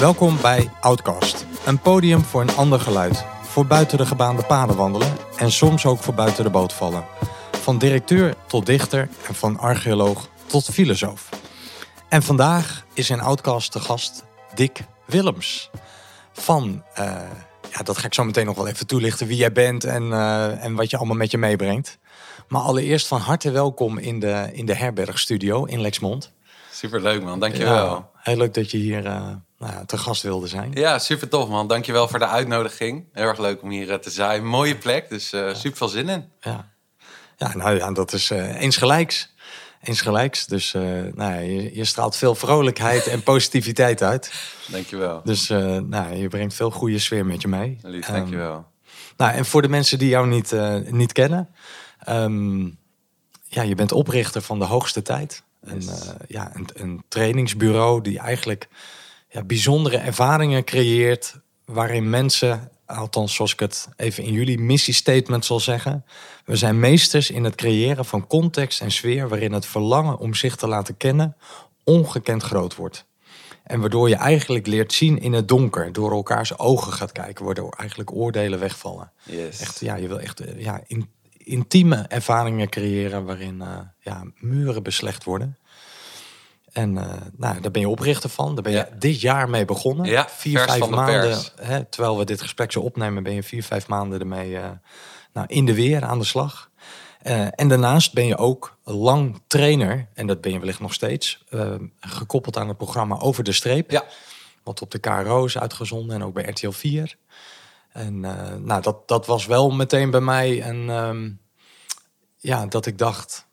Welkom bij Outcast, een podium voor een ander geluid. Voor buiten de gebaande paden wandelen en soms ook voor buiten de boot vallen. Van directeur tot dichter en van archeoloog tot filosoof. En vandaag is in Outcast de gast Dick Willems. Van, uh, ja, dat ga ik zo meteen nog wel even toelichten wie jij bent en, uh, en wat je allemaal met je meebrengt. Maar allereerst van harte welkom in de, in de herbergstudio in Lexmond. Superleuk man, dankjewel. Ja, heel leuk dat je hier uh, nou te gast wilde zijn. Ja, super tof man. Dankjewel voor de uitnodiging. Heel erg leuk om hier te zijn. Mooie plek, dus uh, super veel zin in. Ja, ja nou ja, dat is uh, eens gelijks. Eens gelijks. Dus nou ja, je, je, straalt veel vrolijkheid en positiviteit uit. Dankjewel. Dus nou, je brengt veel goede sfeer met je mee. Lief, dankjewel. Um, nou, en voor de mensen die jou niet, niet kennen. Um, ja, je bent oprichter van de hoogste tijd. Een, ja, een, een, trainingsbureau die eigenlijk ja, bijzondere ervaringen creëert. Waarin mensen, althans zoals ik het even in jullie missiestatement zal zeggen. We zijn meesters in het creëren van context en sfeer waarin het verlangen om zich te laten kennen ongekend groot wordt. En waardoor je eigenlijk leert zien in het donker, door elkaars ogen gaat kijken, waardoor eigenlijk oordelen wegvallen. Yes. Echt, ja, je wil echt ja, in, intieme ervaringen creëren waarin uh, ja, muren beslecht worden. En uh, nou, daar ben je oprichter van. Daar ben je Ja. dit jaar mee begonnen. Ja, vier, vijf maanden. Hè, terwijl we dit gesprek zo opnemen, ben je vier, vijf maanden ermee uh, nou, in de weer aan de slag. Uh, en daarnaast ben je ook lang trainer, en dat ben je wellicht nog steeds, gekoppeld aan het programma Over de Streep. Ja. Wat op de KRO is uitgezonden en ook bij RTL 4. En nou, dat, dat was wel meteen bij mij een, um, ja, dat ik dacht,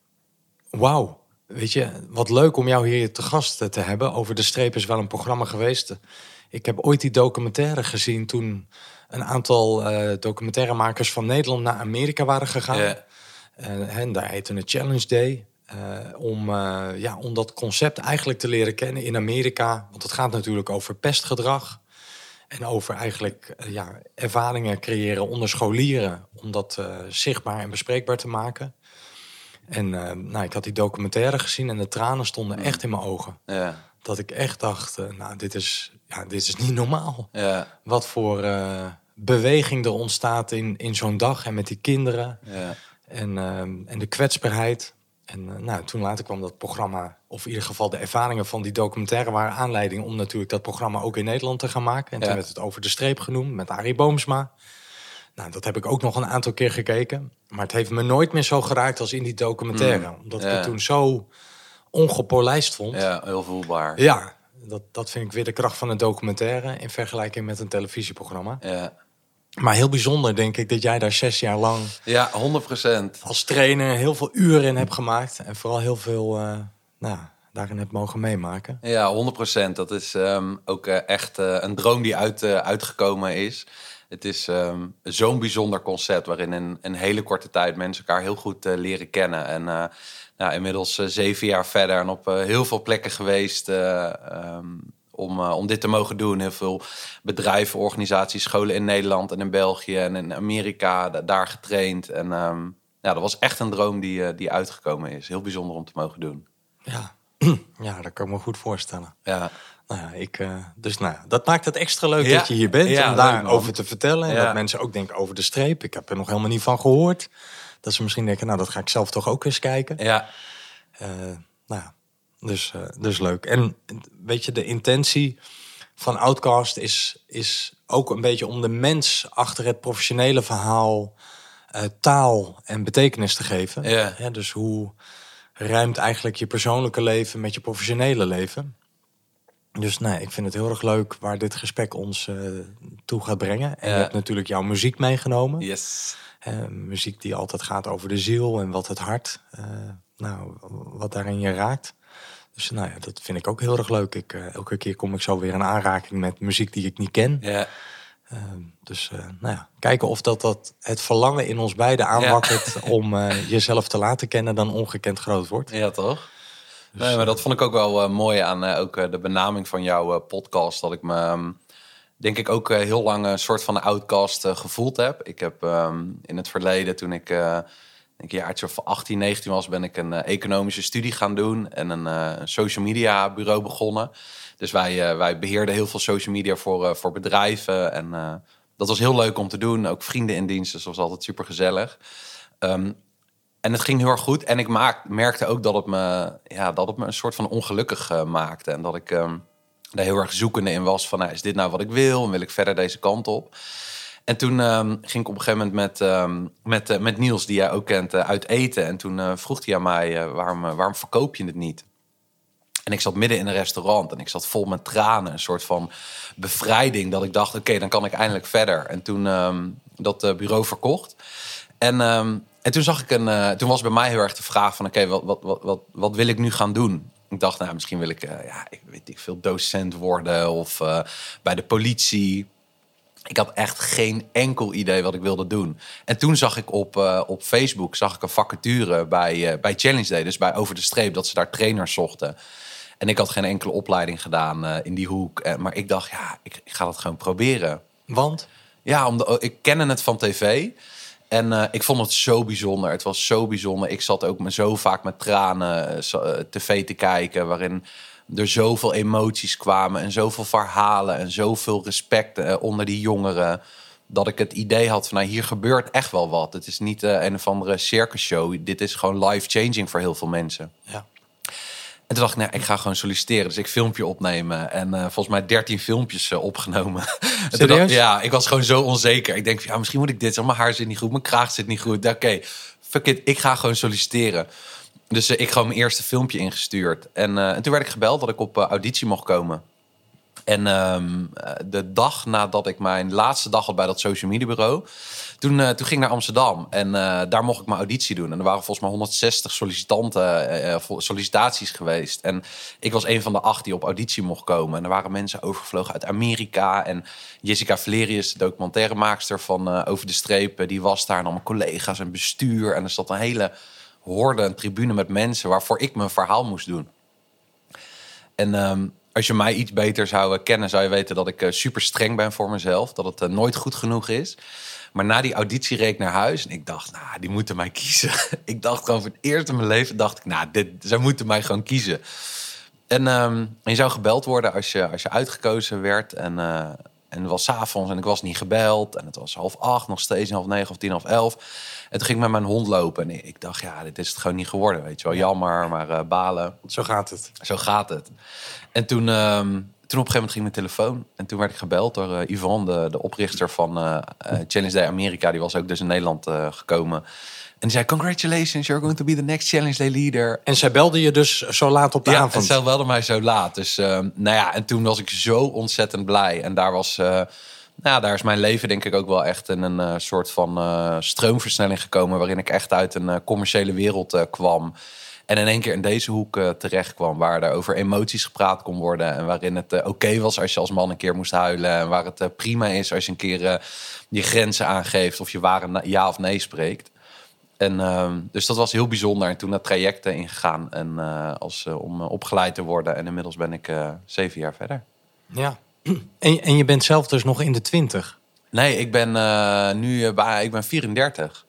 wauw, weet je, wat leuk om jou hier te gast te hebben. Over de streep is wel een programma geweest. Ik heb ooit die documentaire gezien toen een aantal uh, documentairemakers van Nederland naar Amerika waren gegaan. Uh, en daar heette het Challenge Day. Uh, om, ja, om dat concept eigenlijk te leren kennen in Amerika. Want het gaat natuurlijk over pestgedrag. En over eigenlijk ja, ervaringen creëren onder scholieren. Om dat zichtbaar en bespreekbaar te maken. En uh, nou, ik had die documentaire gezien en de tranen stonden echt in mijn ogen. Ja. Dat ik echt dacht, uh, nou, dit is, ja, dit is niet normaal. Ja. Wat voor uh, beweging er ontstaat in, in zo'n dag en met die kinderen. Ja. En, en de kwetsbaarheid. En nou, toen later kwam dat programma, of in ieder geval de ervaringen van die documentaire... waren aanleiding om natuurlijk dat programma ook in Nederland te gaan maken. En toen werd het over de streep genoemd met Arie Boomsma. Nou, dat heb ik ook nog een aantal keer gekeken. Maar het heeft me nooit meer zo geraakt als in die documentaire. Mm, omdat ik het toen zo ongepolijst vond. ja, heel voelbaar. Ja, dat, dat vind ik weer de kracht van een documentaire... in vergelijking met een televisieprogramma. Ja, Maar heel bijzonder, denk ik, dat jij daar zes jaar lang... ja 100%. als trainer heel veel uren in hebt gemaakt. En vooral heel veel uh, nou, daarin hebt mogen meemaken. Ja, 100%. Dat is um, ook uh, echt uh, een droom die uit, uitgekomen is. Het is um, zo'n bijzonder concept waarin in een hele korte tijd mensen elkaar heel goed leren kennen. En nou, inmiddels zeven jaar verder en op heel veel plekken geweest um, om, om dit te mogen doen. Heel veel bedrijven, organisaties, scholen in Nederland en in België en in Amerika daar getraind. En ja, dat was echt een droom die, die uitgekomen is. Heel bijzonder om te mogen doen. Ja, ja dat kan ik me goed voorstellen. Ja. Nou ja, ik, uh, dus nou, dat maakt het extra leuk Ja. dat je hier bent Ja, om daarover te vertellen. En dat mensen ook denken over de streep. Ik heb er nog helemaal niet van gehoord. Dat ze misschien denken, nou dat ga ik zelf toch ook eens kijken. Ja, Uh, nou, ja, dus, uh, dus leuk. En weet je, de intentie van Outcast is, is ook een beetje om de mens achter het professionele verhaal taal en betekenis te geven. Ja, dus hoe ruimt eigenlijk je persoonlijke leven met je professionele leven? Dus nee, ik vind het heel erg leuk waar dit gesprek ons uh, toe gaat brengen. En Ja. je hebt natuurlijk jouw muziek meegenomen. yes. Uh, muziek die altijd gaat over de ziel en wat het hart, uh, nou, wat daarin je raakt. Dus nou ja, dat vind ik ook heel erg leuk. Ik, elke keer kom ik zo weer in aanraking met muziek die ik niet ken. Ja, dus nou ja, kijken of dat, dat het verlangen in ons beiden aanwakkert om eh, jezelf te laten kennen dan ongekend groot wordt. ja toch? Nee, maar dat vond ik ook wel uh, mooi aan uh, ook, uh, de benaming van jouw podcast. Dat ik me, um, denk ik, ook heel lang een soort van outcast gevoeld heb. Ik heb um, in het verleden, toen ik een jaartje of 18, 19 was, ben ik een eh, economische studie gaan doen en een social media bureau begonnen. Dus wij, wij beheerden heel veel social media voor, voor bedrijven. En dat was heel leuk om te doen. Ook vrienden in dienst, dus dat was altijd super gezellig. Um, en het ging heel erg goed. En ik maak, merkte ook dat het me, ja, dat het me een soort van ongelukkig maakte. En dat ik um, daar heel erg zoekende in was van, nou, is dit nou wat ik wil? En wil ik verder deze kant op? En toen um, ging ik op een gegeven moment met, um, met, uh, met Niels, die jij ook kent, uh, uit eten. En toen vroeg hij aan mij, waarom, waarom verkoop je het niet? En ik zat midden in een restaurant en ik zat vol met tranen. Een soort van bevrijding dat ik dacht, oké, dan kan ik eindelijk verder. En toen dat bureau verkocht. En, en toen zag ik een, toen was bij mij heel erg de vraag van, oké, wat, wat, wat, wat, wat wil ik nu gaan doen? Ik dacht, nou, misschien wil ik, ja, ik weet ik veel, docent worden of bij de politie ik had echt geen enkel idee wat ik wilde doen. En toen zag ik op, op Facebook zag ik een vacature bij, bij Challenge Day, dus bij Over de Streep, dat ze daar trainers zochten. En ik had geen enkele opleiding gedaan in die hoek. maar ik dacht, ja, ik, ik, ga dat gewoon proberen. Want? Ja, omdat, ik kende het van tv. En ik vond het zo bijzonder. Het was zo bijzonder. Ik zat ook zo vaak met tranen tv te kijken, waarin er zoveel emoties kwamen en zoveel verhalen en zoveel respect onder die jongeren. Dat ik het idee had van nou, hier gebeurt echt wel wat. Het is niet een of andere circus show. Dit is gewoon life-changing voor heel veel mensen. Ja. En toen dacht ik, nou, ik ga gewoon solliciteren. Dus ik filmpje opnemen. En uh, volgens mij 13 filmpjes uh, opgenomen. Serieus? ja, ik was gewoon zo onzeker. Ik denk, ja, misschien moet ik dit. Mijn haar zit niet goed, mijn kraag zit niet goed. Oké, okay, fuck it, ik ga gewoon solliciteren. Dus uh, ik gewoon mijn eerste filmpje ingestuurd. En, en, toen werd ik gebeld dat ik op auditie mocht komen. En um, de dag nadat ik mijn laatste dag had bij dat social media bureau, toen, toen ging ik naar Amsterdam. En daar mocht ik mijn auditie doen. En er waren volgens mij 160 sollicitanten, sollicitaties geweest. En ik was een van de acht die op auditie mocht komen. En er waren mensen overgevlogen uit Amerika. En Jessica Valerius, de documentairemaakster van Over de Streep, die was daar. En al mijn collega's en bestuur. En er zat een hele hoorde een tribune met mensen waarvoor ik mijn verhaal moest doen. En um, als je mij iets beter zou kennen, zou je weten dat ik uh, super streng ben voor mezelf. Dat het uh, nooit goed genoeg is. Maar na die auditie reed ik naar huis en ik dacht, nou, die moeten mij kiezen. ik dacht gewoon voor het eerst in mijn leven, dacht ik, nou, dit, zij moeten mij gewoon kiezen. En um, je zou gebeld worden als je, als je uitgekozen werd. En, en het was avonds en ik was niet gebeld. En het was half acht, nog steeds half negen of tien of elf. En toen ging ik met mijn hond lopen. En ik dacht, ja, dit is het gewoon niet geworden. Weet je wel, jammer, maar uh, balen. Zo gaat het. Zo gaat het. En toen, um, toen op een gegeven moment ging mijn telefoon. En toen werd ik gebeld door uh, Yvonne, de, de oprichter van uh, Challenge Day Amerika. Die was ook dus in Nederland gekomen. En die zei, congratulations, you're going to be the next Challenge Day leader. En zij belde je dus zo laat op de ja, avond? en zij belde mij zo laat. Dus uh, nou ja, en toen was ik zo ontzettend blij. En daar was... Uh, nou, daar is mijn leven denk ik ook wel echt in een uh, soort van uh, stroomversnelling gekomen. Waarin ik echt uit een uh, commerciële wereld kwam. En in één keer in deze hoek terecht kwam. Waar er over emoties gepraat kon worden. En waarin het oké okay was als je als man een keer moest huilen. En waar het prima is als je een keer je grenzen aangeeft. Of je ware ja of nee spreekt. En uh, dus dat was heel bijzonder. En toen naar trajecten ingegaan en, uh, als, uh, om opgeleid te worden. En inmiddels ben ik zeven jaar verder. Ja, en, en je bent zelf dus nog in de twintig? Nee, ik ben nu ik ben 34.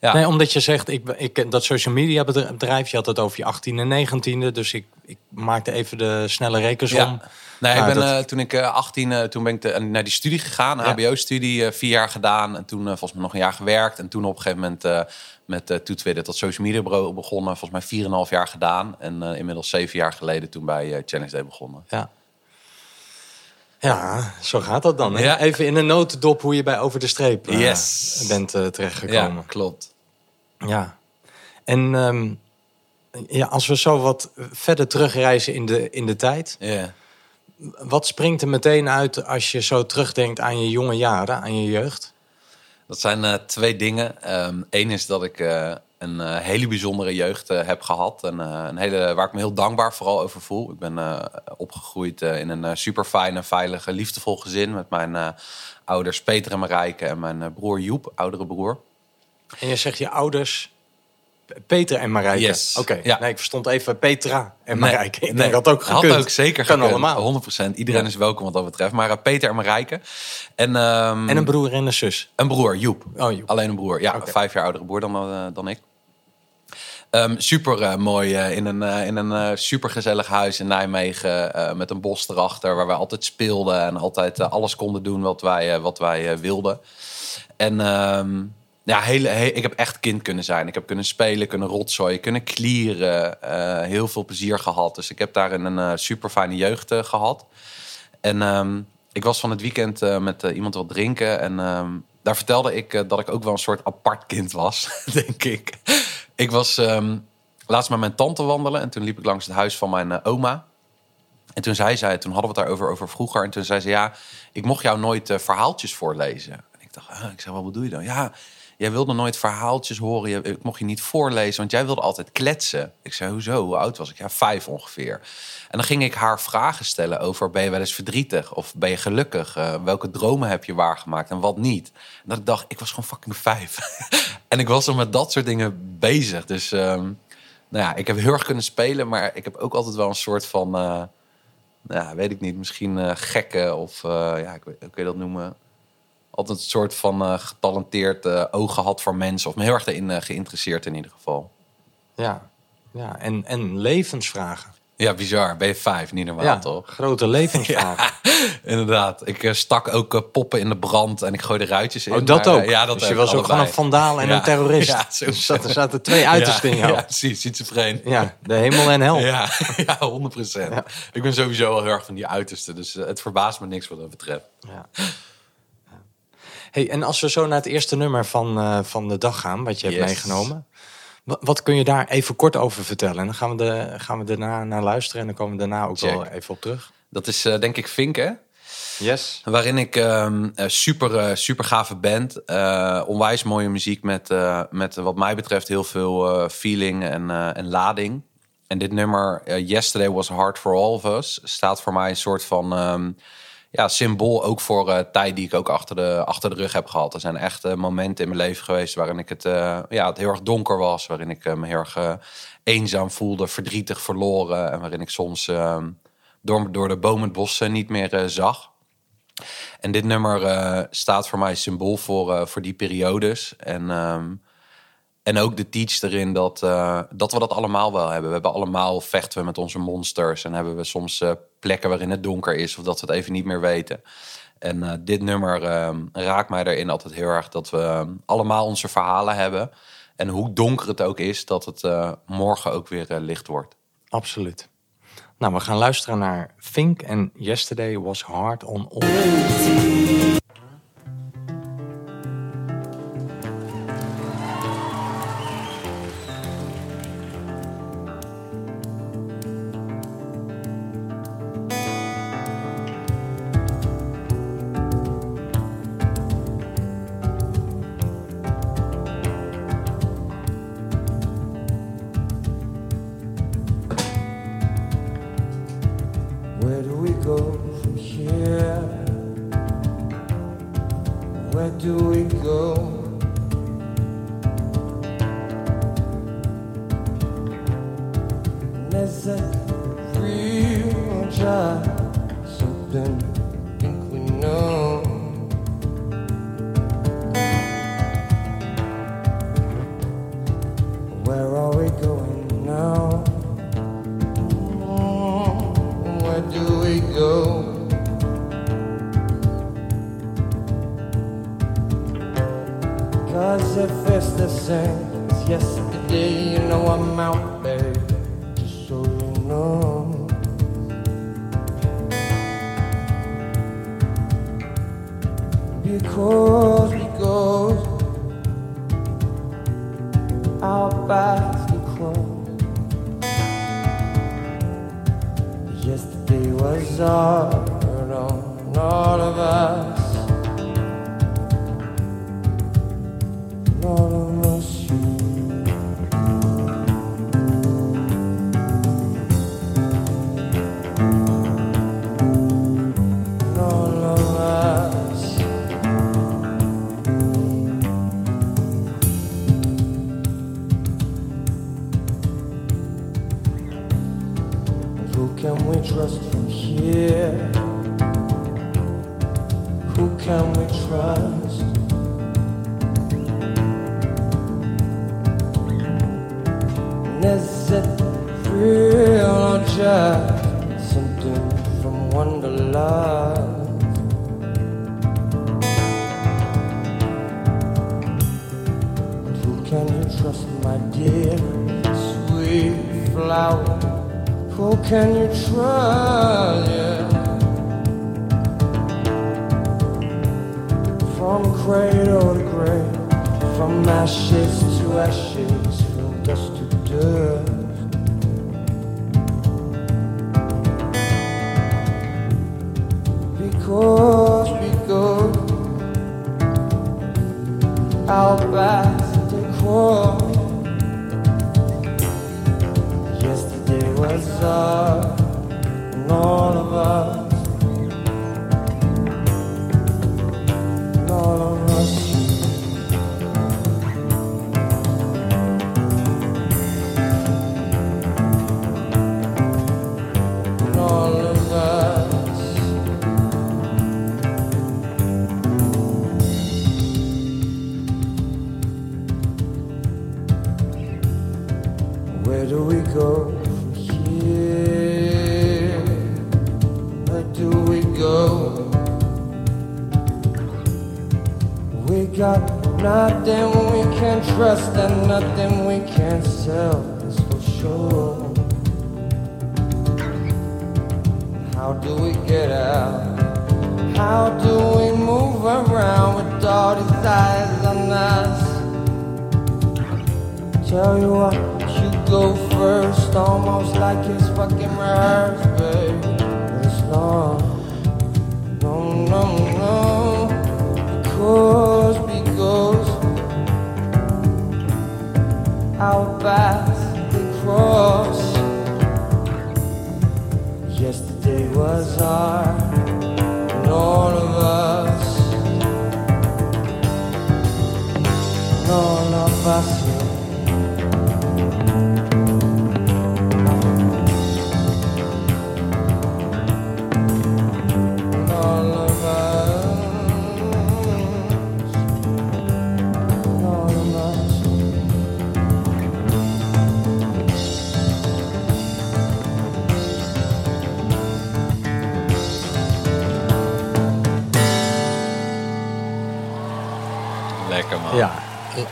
Ja. Nee, omdat je zegt, ik, ik, dat social media bedrijf, je had het over je 18e en 19e. Dus ik, ik maakte even de snelle rekensom. Ja. Nee, nou, ik ben, dat... uh, toen ik uh, 18, uh, toen ben ik de, naar die studie gegaan, ja. HBO-studie, vier jaar gedaan. En toen volgens mij nog een jaar gewerkt. En toen op een gegeven moment met uh, Toetwidden tot social media bureau begonnen. Volgens mij 4,5 jaar gedaan. En inmiddels zeven jaar geleden toen bij Challenge Day begonnen. Ja. Ja, zo gaat dat dan. Hè? Ja. Even in een notendop hoe je bij Over de Streep yes. bent terechtgekomen. Ja, klopt. Ja. En um, ja, als we zo wat verder terugreizen in de, in de tijd. Ja. Wat springt er meteen uit als je zo terugdenkt aan je jonge jaren, aan je jeugd? Dat zijn uh, twee dingen. Eén um, is dat ik uh, een uh, hele bijzondere jeugd heb gehad. En, een hele, waar ik me heel dankbaar vooral over voel. Ik ben opgegroeid in een super fijne, veilige, liefdevol gezin. Met mijn ouders Peter en Marijke en mijn broer Joep, oudere broer. En je zegt je ouders Peter en Marijke. Yes. Oké. Okay. Ja. Nee, ik verstond even Petra en Marijke. Nee, ik denk dat ook gekund. Had ook zeker kan gekund. allemaal. 100%. Iedereen ja. is welkom wat dat betreft. Maar uh, Peter en Marijke. En, um, en een broer en een zus. Een broer, Joep. Oh, Joep. Alleen een broer. Ja, okay. vijf jaar oudere broer dan, uh, dan ik. Um, super uh, mooi uh, in een, uh, in een super gezellig huis in Nijmegen met een bos erachter waar wij altijd speelden en altijd alles konden doen wat wij, wat wij wilden. En um, ja, hele, he, ik heb echt kind kunnen zijn. Ik heb kunnen spelen, kunnen rotzooien, kunnen klieren. heel veel plezier gehad. Dus ik heb daar een super fijne jeugd gehad. En um, ik was van het weekend met iemand wat drinken en daar vertelde ik dat ik ook wel een soort apart kind was, denk ik. Ik was um, laatst met mijn tante wandelen en toen liep ik langs het huis van mijn oma. En toen zei zij, toen hadden we het daarover over vroeger. En toen zei ze, ja, ik mocht jou nooit verhaaltjes voorlezen. En ik dacht, ik zei, wat bedoel je dan? Ja, jij wilde nooit verhaaltjes horen. ik mocht je niet voorlezen, want jij wilde altijd kletsen. Ik zei, hoezo? Hoe oud was ik? Ja, vijf ongeveer. En dan ging ik haar vragen stellen over, ben je wel eens verdrietig? Of ben je gelukkig? Uh, welke dromen heb je waargemaakt en wat niet? En dat ik dacht, ik was gewoon fucking vijf. en ik was er met dat soort dingen bezig. Dus um, nou ja, ik heb heel erg kunnen spelen, maar ik heb ook altijd wel een soort van... Uh, nou, weet ik niet, misschien uh, gekke of ja, ik weet, kun je dat noemen? Altijd een soort van uh, getalenteerd uh, oog gehad voor mensen. Of me heel erg erin uh, geïnteresseerd in ieder geval. Ja, ja. En, en levensvragen. Ja, bizar. Ben je vijf, niet normaal ja, toch? grote levensvragen. inderdaad. Ik stak ook poppen in de brand en ik gooide ruitjes in. Oh, dat maar, ook? ja, dat dus je was ook gewoon een vandaal en ja. een terrorist. Ja, zo dus er zaten twee uitersten in jou. Ja, precies. Schizofreen. Ja, de hemel en hel. Ja, ja 100 procent. Ik ben sowieso al heel erg van die uitersten. Dus het verbaast me niks wat dat betreft. Ja. Hey, en als we zo naar het eerste nummer van, uh, van de dag gaan, wat je hebt meegenomen. Wat, kun je daar even kort over vertellen? En dan gaan we, de, gaan we daarna naar luisteren en dan komen we daarna ook Check. wel even op terug. Dat is uh, denk ik Fink, hè? Yes. Waarin ik um, super, uh, super gave band. Uh, onwijs mooie muziek met, uh, met wat mij betreft heel veel feeling en, en lading. En dit nummer, Yesterday Was Hard For All Of Us, staat voor mij een soort van um, ja, symbool ook voor tijd die ik ook achter de, achter de rug heb gehad. Er zijn echt momenten in mijn leven geweest waarin ik het, ja, het heel erg donker was. Waarin ik me heel erg eenzaam voelde, verdrietig, verloren. En waarin ik soms um, door, door de bomen het bos niet meer zag. En dit nummer uh, staat voor mij symbool voor, uh, voor die periodes. En, um, en ook de teach erin dat, uh, dat we dat allemaal wel hebben. We hebben allemaal vechten we met onze monsters. En hebben we soms plekken waarin het donker is. Of dat we het even niet meer weten. En dit nummer raakt mij daarin altijd heel erg. Dat we allemaal onze verhalen hebben. En hoe donker het ook is, dat het morgen ook weer licht wordt. Absoluut. Nou, we gaan luisteren naar Fink en Yesterday Was Hard on All. Cradle to grave, from ashes to ashes, from dust to dust. Because, because our paths they cross. Yesterday was us,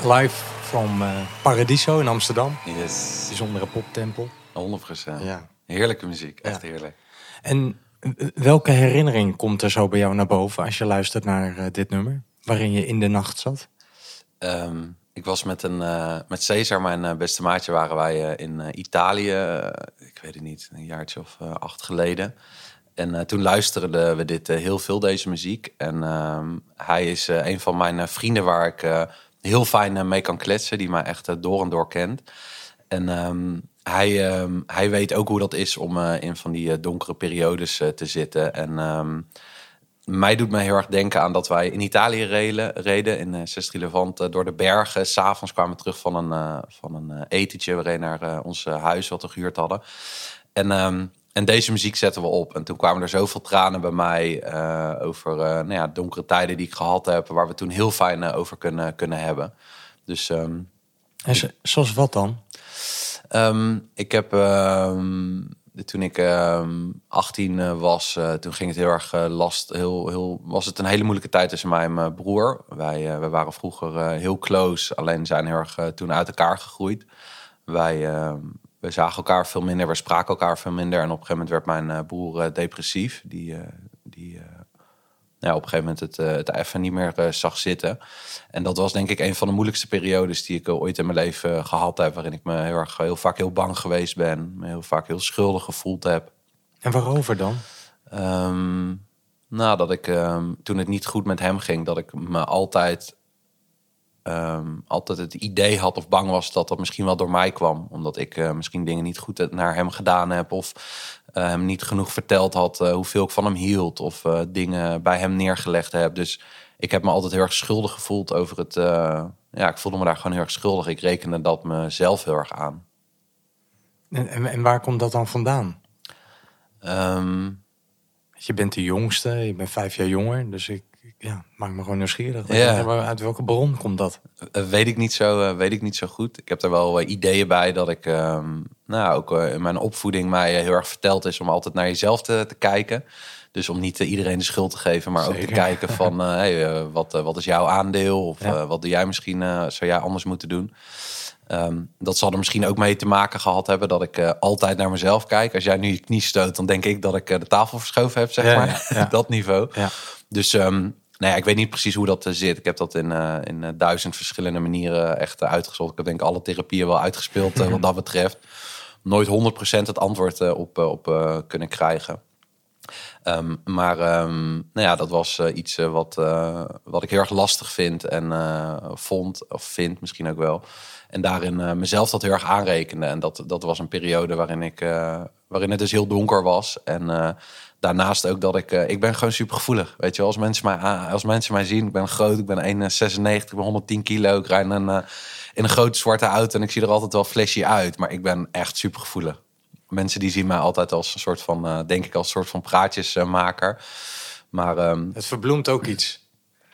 live from eh, Paradiso in Amsterdam. Yes. Bijzondere poptempel. 100%. Ja. Heerlijke muziek. Echt Ja. heerlijk. En eh, welke herinnering komt er zo bij jou naar boven als je luistert naar eh, dit nummer? Waarin je in de nacht zat? Ehm, ik was met, een, met Cesar, mijn beste maatje, waren wij in Italië. ik weet het niet, een jaartje of acht geleden. En toen luisterden we dit heel veel, deze muziek. En ehm, hij is een van mijn vrienden waar ik heel fijn eh, mee kan kletsen. Die mij echt eh, door en door kent. En ehm, hij, ehm, hij weet ook hoe dat is om eh, in van die donkere periodes te zitten. En ehm, mij doet me heel erg denken aan dat wij in Italië reden, reden in Sestri Levant eh, door de bergen. S'avonds kwamen we terug van een, van een etentje. Reden naar ons huis wat we gehuurd hadden. En, en deze muziek zetten we op. En toen kwamen er zoveel tranen bij mij eh, over eh, nou ja, donkere tijden die ik gehad heb. Waar we toen heel fijn eh, over kunnen, kunnen hebben. Dus ehm, En zo- zoals wat dan? Ehm, ik heb ehm, toen ik ehm 18 eh, was, toen ging het heel erg last. Heel, heel, was het een hele moeilijke tijd tussen mij en mijn broer. Wij, wij waren vroeger heel close, alleen zijn heel erg toen uit elkaar gegroeid. Wij, we zagen elkaar veel minder, we spraken elkaar veel minder. En op een gegeven moment werd mijn eh, broer eh, depressief. Die, eh, die ja, op een gegeven moment het, het even niet meer zag zitten. En dat was denk ik een van de moeilijkste periodes die ik ooit in mijn leven eh, gehad heb. Waarin ik me heel, erg, heel vaak heel bang geweest ben. Me heel vaak heel schuldig gevoeld heb. En waarover dan? Ehm, nou, dat ik ehm, toen het niet goed met hem ging, dat ik me altijd, ehm, altijd het idee had of bang was dat dat misschien wel door mij kwam. Omdat ik eh, misschien dingen niet goed naar hem gedaan heb of eh, hem niet genoeg verteld had eh, hoeveel ik van hem hield of dingen bij hem neergelegd heb. Dus ik heb me altijd heel erg schuldig gevoeld over het. ja, ik voelde me daar gewoon heel erg schuldig. Ik rekende dat mezelf heel erg aan. En, en, en waar komt dat dan vandaan? Ehm, Je bent de jongste, je bent vijf jaar jonger. Dus ik, ja, maakt me gewoon nieuwsgierig. Ja. Uit welke bron komt dat? Eh, weet, ik niet zo, eh, weet ik niet zo goed. Ik heb er wel eh, ideeën bij dat ik, ehm, nou, ook eh, in mijn opvoeding mij eh, heel erg verteld is om altijd naar jezelf te, te kijken. Dus om niet eh, iedereen de schuld te geven, maar ook te kijken van, eh, hey, eh, wat, eh, wat is jouw aandeel? Of Ja. eh, wat doe jij misschien, eh, zou jij anders moeten doen? Ehm, dat zal er misschien ook mee te maken gehad hebben dat ik eh, altijd naar mezelf kijk. Als jij nu je knie stoot, dan denk ik dat ik eh, de tafel verschoven heb, zeg Ja, maar. ja, dat niveau. Ja. Dus ehm, nou ja, ik weet niet precies hoe dat eh, zit. Ik heb dat in, eh, in eh, duizend verschillende manieren echt uitgezocht. Ik heb denk ik alle therapieën wel uitgespeeld wat dat betreft. Nooit 100% het antwoord op, op kunnen krijgen. Ehm, maar ehm, nou ja, dat was iets wat, wat ik heel erg lastig vind en vond, of vind misschien ook wel. En daarin mezelf dat heel erg aanrekende. En dat, dat was een periode waarin, ik, waarin het dus heel donker was. En daarnaast ook dat ik... eh, ik ben gewoon super gevoelig. Weet je wel, als mensen mij, als mensen mij zien... Ik ben groot, ik ben 1,96, ik ben 110 kilo. Ik rijd in een, eh, in een grote zwarte auto en ik zie er altijd wel flashy uit. Maar ik ben echt super gevoelig. Mensen die zien mij altijd als een soort van... eh, denk ik als een soort van praatjesmaker. Maar ehm, Het verbloemt ook iets.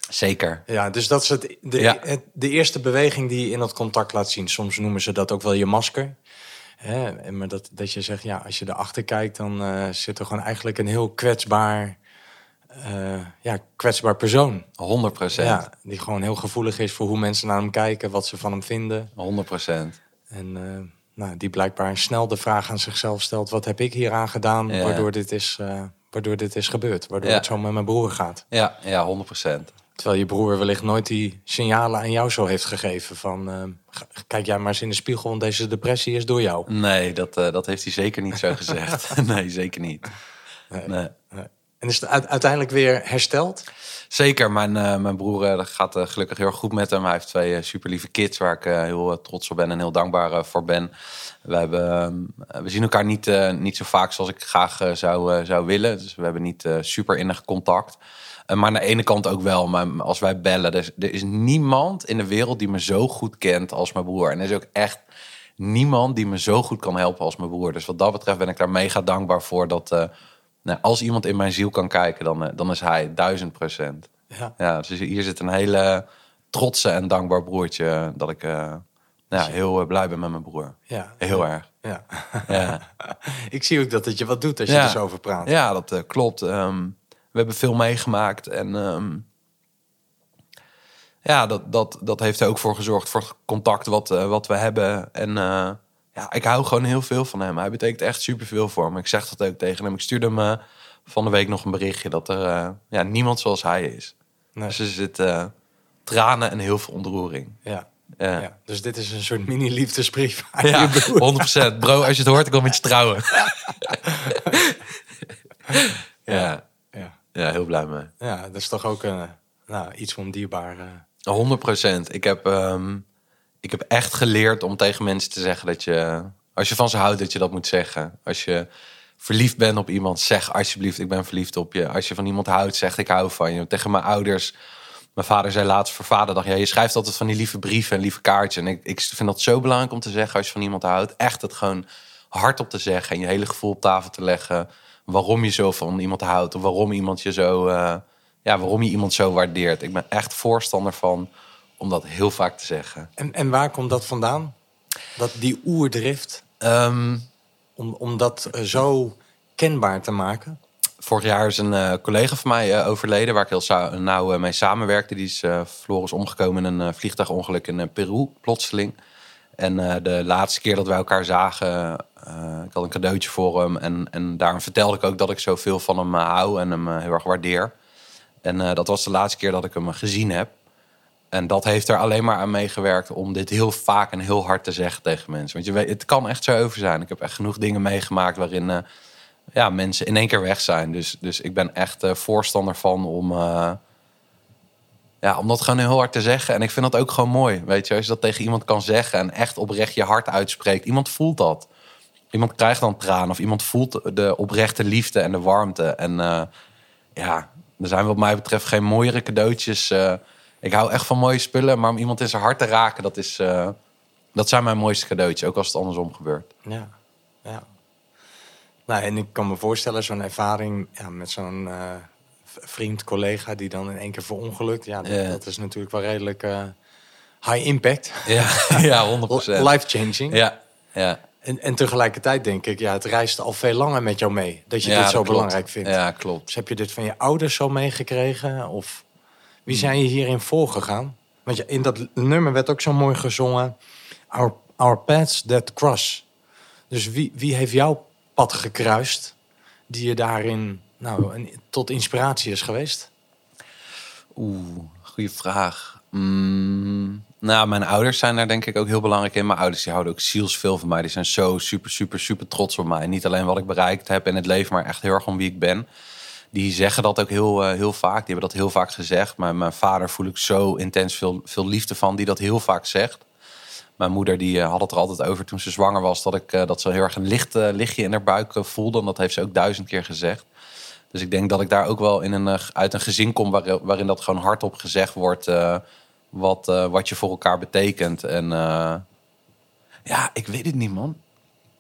zeker. Ja, dus dat is het, de, Ja. het- de eerste beweging die je in dat contact laat zien. Soms noemen ze dat ook wel je masker. Hè, maar dat, dat je zegt, ja, als je erachter kijkt, dan eh, zit er gewoon eigenlijk een heel kwetsbaar, eh, ja, kwetsbaar persoon. 100 procent. Ja, die gewoon heel gevoelig is voor hoe mensen naar hem kijken, wat ze van hem vinden. 100 procent. En eh, nou, die blijkbaar snel de vraag aan zichzelf stelt: wat heb ik hier aan gedaan, Ja. waardoor, dit is, waardoor dit is gebeurd, waardoor Ja. het zo met mijn broer gaat. Ja, ja, 100 procent. Terwijl je broer wellicht nooit die signalen aan jou zo heeft gegeven van... eh, ga- kijk jij maar eens in de spiegel, want deze depressie is door jou. Nee, dat, eh, dat heeft hij zeker niet zo gezegd. nee, zeker niet. Nee. Nee. En is het uiteindelijk weer hersteld? Zeker, mijn, eh, mijn broer eh, gaat gelukkig heel erg goed met hem. Hij heeft twee super lieve kids waar ik heel trots op ben en heel dankbaar voor ben. We, hebben, ehm, we zien elkaar niet, niet zo vaak zoals ik graag zou, zou willen. Dus we hebben niet super innig contact. Eh, maar aan de ene kant ook wel. Maar als wij bellen, er is, er is niemand in de wereld die me zo goed kent als mijn broer. En er is ook echt niemand die me zo goed kan helpen als mijn broer. Dus wat dat betreft ben ik daar mega dankbaar voor dat... eh, nou, als iemand in mijn ziel kan kijken, dan, eh, dan is hij duizend procent. Ja. Ja, dus hier zit een hele trotse en dankbaar broertje. Dat ik eh, ja, heel blij ben met mijn broer. Ja. Heel erg. Ja. Ja, Ik zie ook dat het je wat doet als je Ja. er zo over praat. ja dat klopt. Ehm, we hebben veel meegemaakt. En ehm, ja, dat, dat, dat heeft er ook voor gezorgd. Voor het contact wat, eh, wat we hebben. En eh, ja, ik hou gewoon heel veel van hem. Hij betekent echt superveel voor me. Ik zeg dat ook tegen hem. Ik stuurde hem eh, van de week nog een berichtje. Dat er ja, niemand zoals hij is. Nee. Dus er zitten tranen en heel veel ontroering. Ja. Ja. Ja. Dus dit is een soort mini-liefdesbrief aan Ja, je broer. 100%. Bro, als je het hoort, ik wil met je trouwen. ja, Ja. Ja, heel blij mee. ja, dat is toch ook een, nou, iets om dierbaar... eh, 100%. Ik heb, ehm, ik heb echt geleerd om tegen mensen te zeggen dat je, als je van ze houdt, dat je dat moet zeggen. Als je verliefd bent op iemand, zeg alsjeblieft, ik ben verliefd op je. Als je van iemand houdt, zeg ik hou van je. Tegen mijn ouders, mijn vader zei laatst voor vaderdag, ja, je schrijft altijd van die lieve brieven en lieve kaartjes. En ik, ik vind dat zo belangrijk om te zeggen als je van iemand houdt. Echt het gewoon hardop te zeggen en je hele gevoel op tafel te leggen. Waarom je zo van iemand houdt of waarom iemand je zo, eh, ja, waarom je iemand zo waardeert. Ik ben echt voorstander van om dat heel vaak te zeggen. En, en waar komt dat vandaan? Dat die oerdrift, Ehm, om, om dat eh, zo kenbaar te maken? vorig jaar is een eh, collega van mij overleden, waar ik heel nauw mee samenwerkte. Die is verloren omgekomen in een vliegtuigongeluk in Peru, plotseling. En de laatste keer dat wij elkaar zagen, eh, ik had een cadeautje voor hem. En, en daarom vertelde ik ook dat ik zoveel van hem eh, hou en hem eh, heel erg waardeer. En dat was de laatste keer dat ik hem gezien heb. En dat heeft er alleen maar aan meegewerkt om dit heel vaak en heel hard te zeggen tegen mensen. Want je weet, het kan echt zo over zijn. Ik heb echt genoeg dingen meegemaakt waarin ja, mensen in één keer weg zijn. Dus, dus ik ben echt voorstander van om, ja, om dat gewoon heel hard te zeggen. En ik vind dat ook gewoon mooi. Weet je, als je dat tegen iemand kan zeggen en echt oprecht je hart uitspreekt. Iemand voelt dat. Iemand krijgt dan tranen of iemand voelt de oprechte liefde en de warmte. En eh, ja, er zijn wat mij betreft geen mooiere cadeautjes. eh, ik hou echt van mooie spullen, maar om iemand in zijn hart te raken, dat, is, eh, dat zijn mijn mooiste cadeautjes. Ook als het andersom gebeurt. Ja, ja. Nou, en ik kan me voorstellen, zo'n ervaring ja, met zo'n vriend, collega die dan in één keer verongelukt. Ja, dat, Ja. dat is natuurlijk wel redelijk high impact. Ja, ja 100% Life changing. Ja, ja. En, en tegelijkertijd denk ik, ja, het reist al veel langer met jou mee. Dat je ja, dit zo belangrijk vindt. Ja, klopt. Dus heb je dit van je ouders zo meegekregen? Of wie zijn je hierin voorgegaan? Want je, in dat nummer werd ook zo mooi gezongen... Our, our paths that cross. Dus wie, wie heeft jouw pad gekruist... die je daarin nou, een, tot inspiratie is geweest? Oeh, goede vraag. Mm, nou, mijn ouders zijn daar denk ik ook heel belangrijk in. Mijn ouders die houden ook zielsveel van mij. Die zijn zo super, super, super trots op mij. Niet alleen wat ik bereikt heb in het leven, maar echt heel erg om wie ik ben. Die zeggen dat ook heel, eh, heel vaak. Die hebben dat heel vaak gezegd. Maar mijn vader voel ik zo intens veel, veel liefde van, die dat heel vaak zegt. Mijn moeder die eh, had het er altijd over toen ze zwanger was... dat, ik, eh, dat ze heel erg een licht, lichtje in haar buik voelde. En dat heeft ze ook duizend keer gezegd. Dus ik denk dat ik daar ook wel in een, uit een gezin kom... Waarin, dat gewoon hardop gezegd wordt... wat, eh, wat je voor elkaar betekent. En eh, ja, ik weet het niet, man.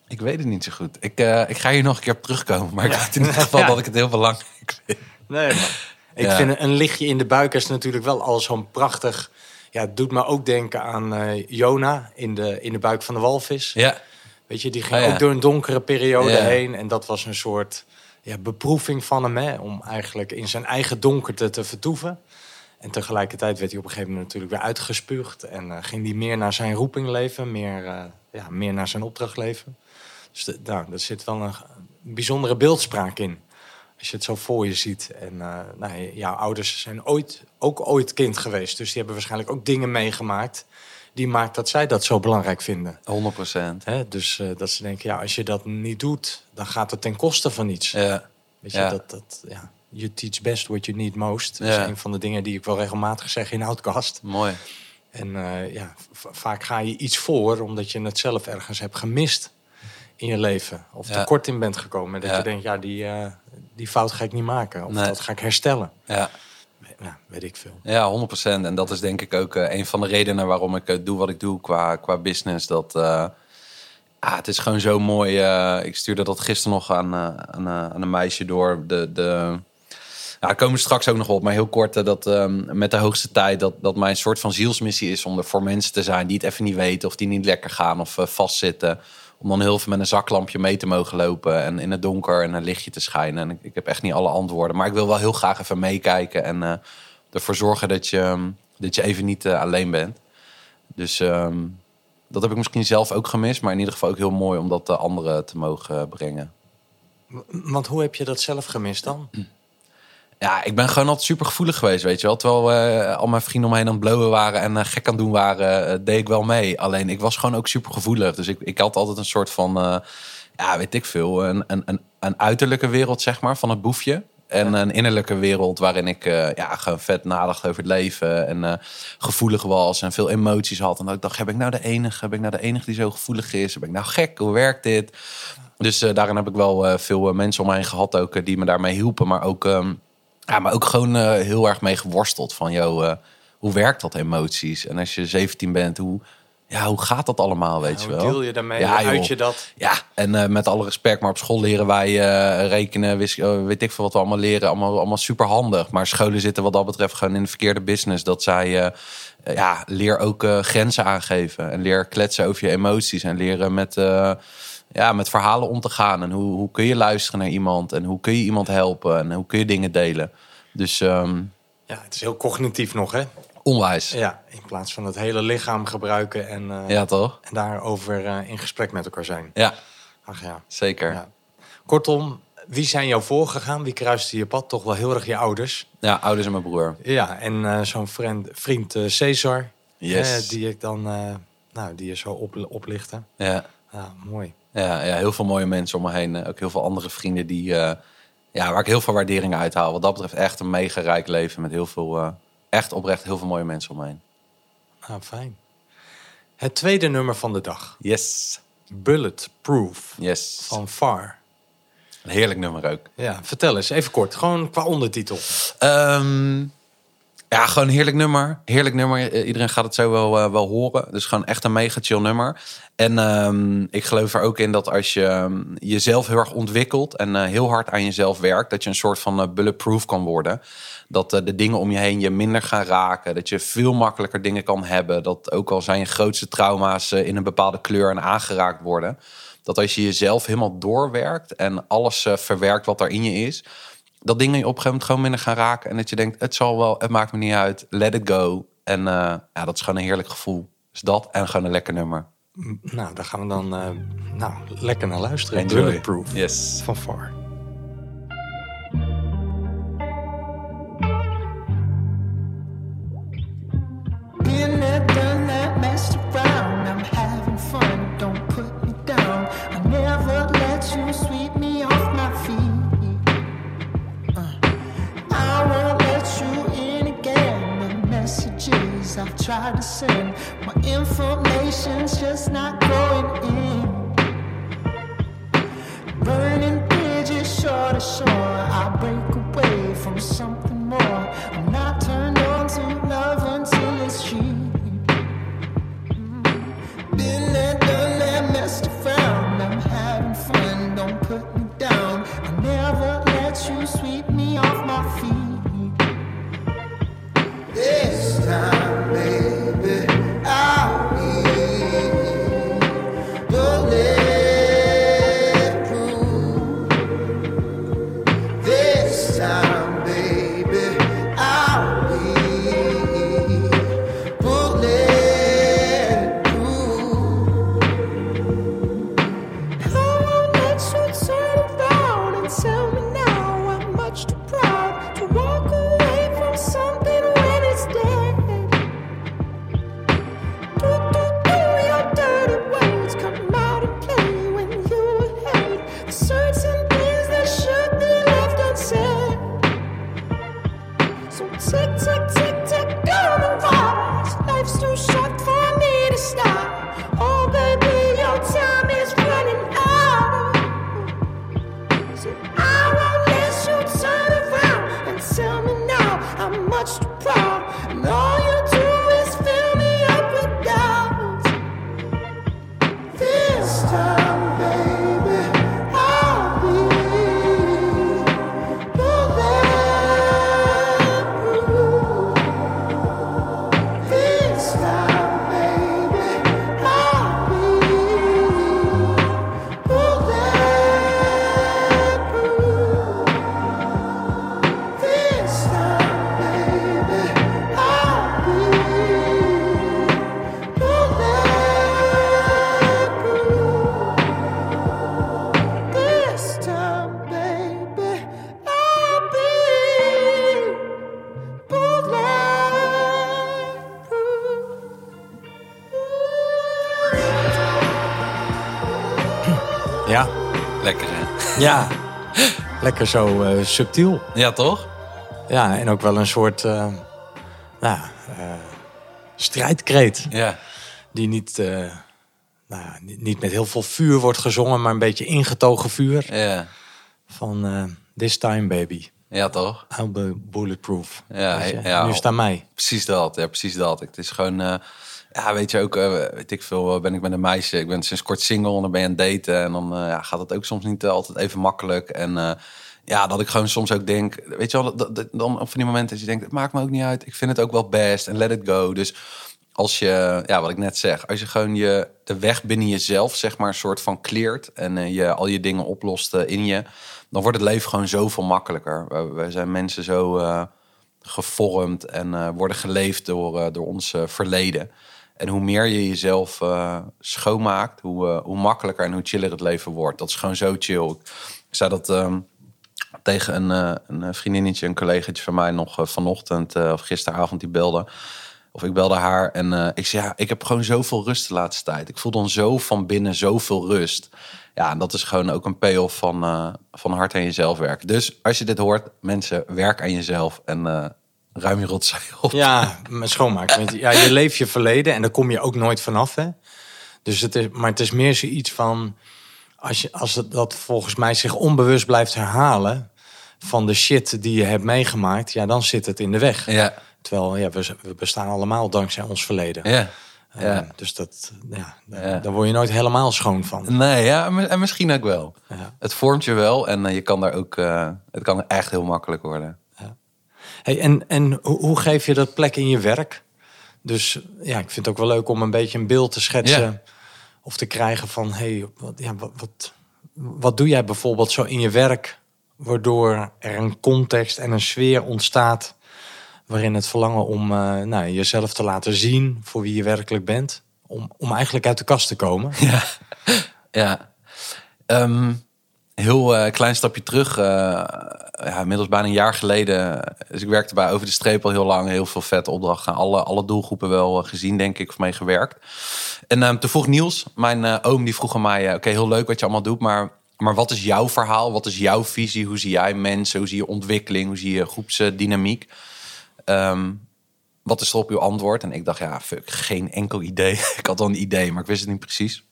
Ik weet het niet zo goed. Ik, eh, ik ga hier nog een keer op terugkomen. Maar ik weet in ieder geval Ja. dat ik het heel belangrijk vind. Nee, maar ik Ja. vind een lichtje in de buik is natuurlijk wel al zo'n prachtig... Ja, het doet me ook denken aan Jona in de, in de buik van de walvis. Ja, Weet je, die ging Oh, ja. ook door een donkere periode heen. En dat was een soort ja, beproeving van hem, hè, om eigenlijk in zijn eigen donkerte te vertoeven. En tegelijkertijd werd hij op een gegeven moment natuurlijk weer uitgespuugd. En eh, ging hij meer naar zijn roeping leven, meer, eh, ja, meer naar zijn opdracht leven. Dus de, nou, daar zit wel een, bijzondere beeldspraak in. Als je het zo voor je ziet. En eh, nou, jouw ouders zijn ooit, ook ooit kind geweest. Dus die hebben waarschijnlijk ook dingen meegemaakt. Die maakt dat zij dat zo belangrijk vinden. 100 procent. Dus dat ze denken, ja, als je dat niet doet, dan gaat het ten koste van iets. Ja. Weet je, ja. dat, dat, ja, you teach best what you need most. Dat Ja. is een van de dingen die ik wel regelmatig zeg in Outcast. Mooi. En eh, ja, vaak ga je iets voor omdat je het zelf ergens hebt gemist in je leven. Of Ja. tekort in bent gekomen. Dat Ja. je denkt, ja, die, eh, die fout ga ik niet maken. Of Nee. dat ga ik herstellen. Ja. Ja, weet ik veel. Ja, 100%. En dat is denk ik ook eh, een van de redenen waarom ik doe wat ik doe qua, qua business. Dat, ah, het is gewoon zo mooi. ik stuurde dat gisteren nog aan, aan, aan een meisje door. De, de, daar komen we straks ook nog op. Maar heel kort, eh, dat ehm, met de hoogste tijd... Dat, dat mijn soort van zielsmissie is om er voor mensen te zijn... die het even niet weten of die niet lekker gaan of eh, vastzitten. Om dan heel veel met een zaklampje mee te mogen lopen... en in het donker en een lichtje te schijnen. En ik, ik heb echt niet alle antwoorden. Maar ik wil wel heel graag even meekijken... en eh, ervoor zorgen dat je, ehm, dat je even niet alleen bent. Dus ehm, dat heb ik misschien zelf ook gemist. Maar in ieder geval ook heel mooi om dat de anderen te mogen brengen. Want hoe heb je dat zelf gemist dan? Ja, ik ben gewoon altijd super gevoelig geweest, weet je wel. Terwijl eh, al mijn vrienden om me heen aan het blowen waren en eh, gek aan het doen waren, eh, deed ik wel mee. Alleen ik was gewoon ook super gevoelig. Dus ik, ik had altijd een soort van, ja, weet ik veel, een, een, een, een uiterlijke wereld, zeg maar, van het boefje. En een innerlijke wereld waarin ik ja, gewoon vet nadacht over het leven. En gevoelig was en veel emoties had. En dat ik dacht, heb ik nou de enige? Ben ik nou de enige die zo gevoelig is? Ben ik nou gek? Hoe werkt dit? Dus daarin heb ik wel veel mensen om me heen gehad ook, die me daarmee hielpen. Maar ook, ehm, ja, maar ook gewoon eh, heel erg mee geworsteld. Van, joh, eh, hoe werkt dat emoties? En als je 17 bent, hoe, ja, hoe gaat dat allemaal, weet je hoe wel? deel je daarmee? Ja, Hoe uit je dat? Ja, en eh, met alle respect, maar op school leren wij rekenen, wis- eh, weet ik veel wat we allemaal leren, allemaal, allemaal super handig. Maar scholen zitten wat dat betreft gewoon in de verkeerde business. Dat zij, ja, leer ook grenzen aangeven en leer kletsen over je emoties en leren met, ja, met verhalen om te gaan. En hoe, hoe kun je luisteren naar iemand en hoe kun je iemand helpen en hoe kun je dingen delen. Dus ehm, Ja, het is heel cognitief nog, hè? onwijs. Ja, Ja, in plaats van het hele lichaam gebruiken en, eh, toch? en daarover eh, in gesprek met elkaar zijn. Ja, Ach ja. zeker. ja. Kortom, wie zijn jou voorgegaan? Wie kruiste je pad? Toch wel heel erg je ouders. Ja, ouders en mijn broer. Ja, en eh, zo'n vriend, vriend Cesar, Yes. die ik dan, nou, die je zo op, oplichten. Ja. Ja, mooi. Ja, ja, heel veel mooie mensen om me heen. Eh, Ook heel veel andere vrienden die, eh, ja, waar ik heel veel waardering uit haal. Wat dat betreft echt een mega rijk leven met heel veel, eh, echt oprecht heel veel mooie mensen om me heen. Nou, fijn. Het tweede nummer van de dag. Yes. Bulletproof Yes. van Far. Een heerlijk nummer ook. Ja, vertel eens, even kort. Gewoon qua ondertitel. Ehm, Ja, gewoon een heerlijk nummer. Heerlijk nummer. I- Iedereen gaat het zo wel, eh, wel horen. Dus gewoon echt een mega chill nummer. En ehm, ik geloof er ook in dat als je ehm, jezelf heel erg ontwikkelt en eh, heel hard aan jezelf werkt, dat je een soort van eh, bulletproof kan worden. Dat eh, de dingen om je heen je minder gaan raken. Dat je veel makkelijker dingen kan hebben. Dat ook al zijn je grootste trauma's eh, in een bepaalde kleur en aangeraakt worden. Dat als je jezelf helemaal doorwerkt en alles eh, verwerkt wat er in je is, dat dingen je op een gegeven moment gewoon minder gaan raken. En dat je denkt, het zal wel, het maakt me niet uit, let it go. En eh, ja, dat is gewoon een heerlijk gevoel. Dus dat en gewoon een lekker nummer. Nou, daar gaan we dan eh, nou, lekker naar luisteren. Enjoy. Bulletproof Yes. van Far. Messages I've tried to send, my information's just not going in. Burning bridges shore to shore. I break away from something more. I'm not turned on to love ja. lekker zo eh, subtiel. Ja, toch? Ja, en ook wel een soort eh, nou, eh, strijdkreet. Ja. Die niet, nou, niet, met heel veel vuur wordt gezongen, maar een beetje ingetogen vuur. Ja. Van This Time Baby, Ja, toch? I'll be bulletproof. Ja, ja. Nu is het aan mij. Precies dat, ja, precies dat. Het is gewoon, ja, weet je ook, eh, weet ik veel, eh, ben ik met een meisje. Ik ben sinds kort single en dan ben je aan het daten. En dan eh, ja, gaat het ook soms niet altijd even makkelijk. En ja, dat ik gewoon soms ook denk, weet je wel, dat, dan op van die momenten dat je denkt, het maakt me ook niet uit. Ik vind het ook wel best en let it go. Dus als je, ja, wat ik net zeg, als je gewoon je, de weg binnen jezelf, zeg maar, een soort van kleert en je al je dingen oplost in je, dan wordt het leven gewoon zoveel makkelijker. We zijn mensen zo eh, gevormd en worden geleefd door, door ons verleden. En hoe meer je jezelf eh, schoonmaakt, hoe, eh, hoe makkelijker en hoe chiller het leven wordt. Dat is gewoon zo chill. Ik zei dat ehm, tegen een, eh, een vriendinnetje, een collegaatje van mij nog vanochtend of gisteravond die belde. Of ik belde haar en ik zei, ja, ik heb gewoon zoveel rust de laatste tijd. Ik voel dan zo van binnen zoveel rust. Ja, en dat is gewoon ook een payoff van, van hard aan jezelf werken. Dus als je dit hoort, mensen, werk aan jezelf en ruim je rotzooi op. Ja, maar schoonmaken. Want Ja, je leeft je verleden en daar kom je ook nooit vanaf. Hè? Dus het is, maar het is meer zoiets van... Als, je, als het, dat volgens mij zich onbewust blijft herhalen... van de shit die je hebt meegemaakt... ja, dan zit het in de weg. Ja, Terwijl ja, we, we bestaan allemaal dankzij ons verleden. Ja. Eh, ja. dus dat, ja, Ja. daar word je nooit helemaal schoon van. Nee, ja, en en misschien ook wel. Ja. Het vormt je wel en eh, je kan daar ook, eh, het kan echt heel makkelijk worden. Hey, en en hoe, geef je dat plek in je werk? Dus ja, ik vind het ook wel leuk om een beetje een beeld te schetsen. Ja. Of te krijgen van, hey, wat, ja, wat, wat, wat doe jij bijvoorbeeld zo in je werk... waardoor er een context en een sfeer ontstaat... waarin het verlangen om eh, nou, jezelf te laten zien voor wie je werkelijk bent... om, om eigenlijk uit de kast te komen. Ja, ja. Ehm, heel eh, klein stapje terug. eh, ja, inmiddels bijna een jaar geleden. Dus ik werkte bij Over de Streep al heel lang. Heel veel vette opdrachten. Alle, alle doelgroepen wel gezien, denk ik, of mee gewerkt. En ehm, toen vroeg Niels, mijn oom, die vroeg aan mij... Oké, heel leuk wat je allemaal doet, maar... Maar wat is jouw verhaal? Wat is jouw visie? Hoe zie jij mensen? Hoe zie je ontwikkeling? Hoe zie je groepsdynamiek? Ehm, wat is er op uw antwoord? En ik dacht, ja, fuck, geen enkel idee. ik had wel een idee, maar ik wist het niet precies.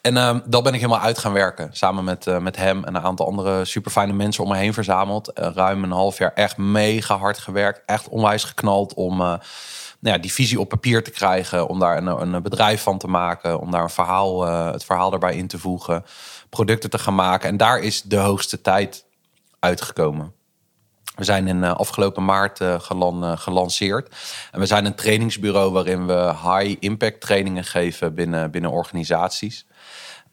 En ehm dat ben ik helemaal uit gaan werken. Samen met, eh, met hem en een aantal andere super fijne mensen om me heen verzameld. Eh, ruim een half jaar echt mega hard gewerkt. Echt onwijs geknald om eh, nou ja, die visie op papier te krijgen. Om daar een, een bedrijf van te maken. Om daar een verhaal, het verhaal erbij in te voegen. Producten te gaan maken. En daar is de hoogste tijd uitgekomen. We zijn in eh, afgelopen maart eh, eh, gelanceerd. En we zijn een trainingsbureau waarin we high impact trainingen geven binnen, binnen organisaties.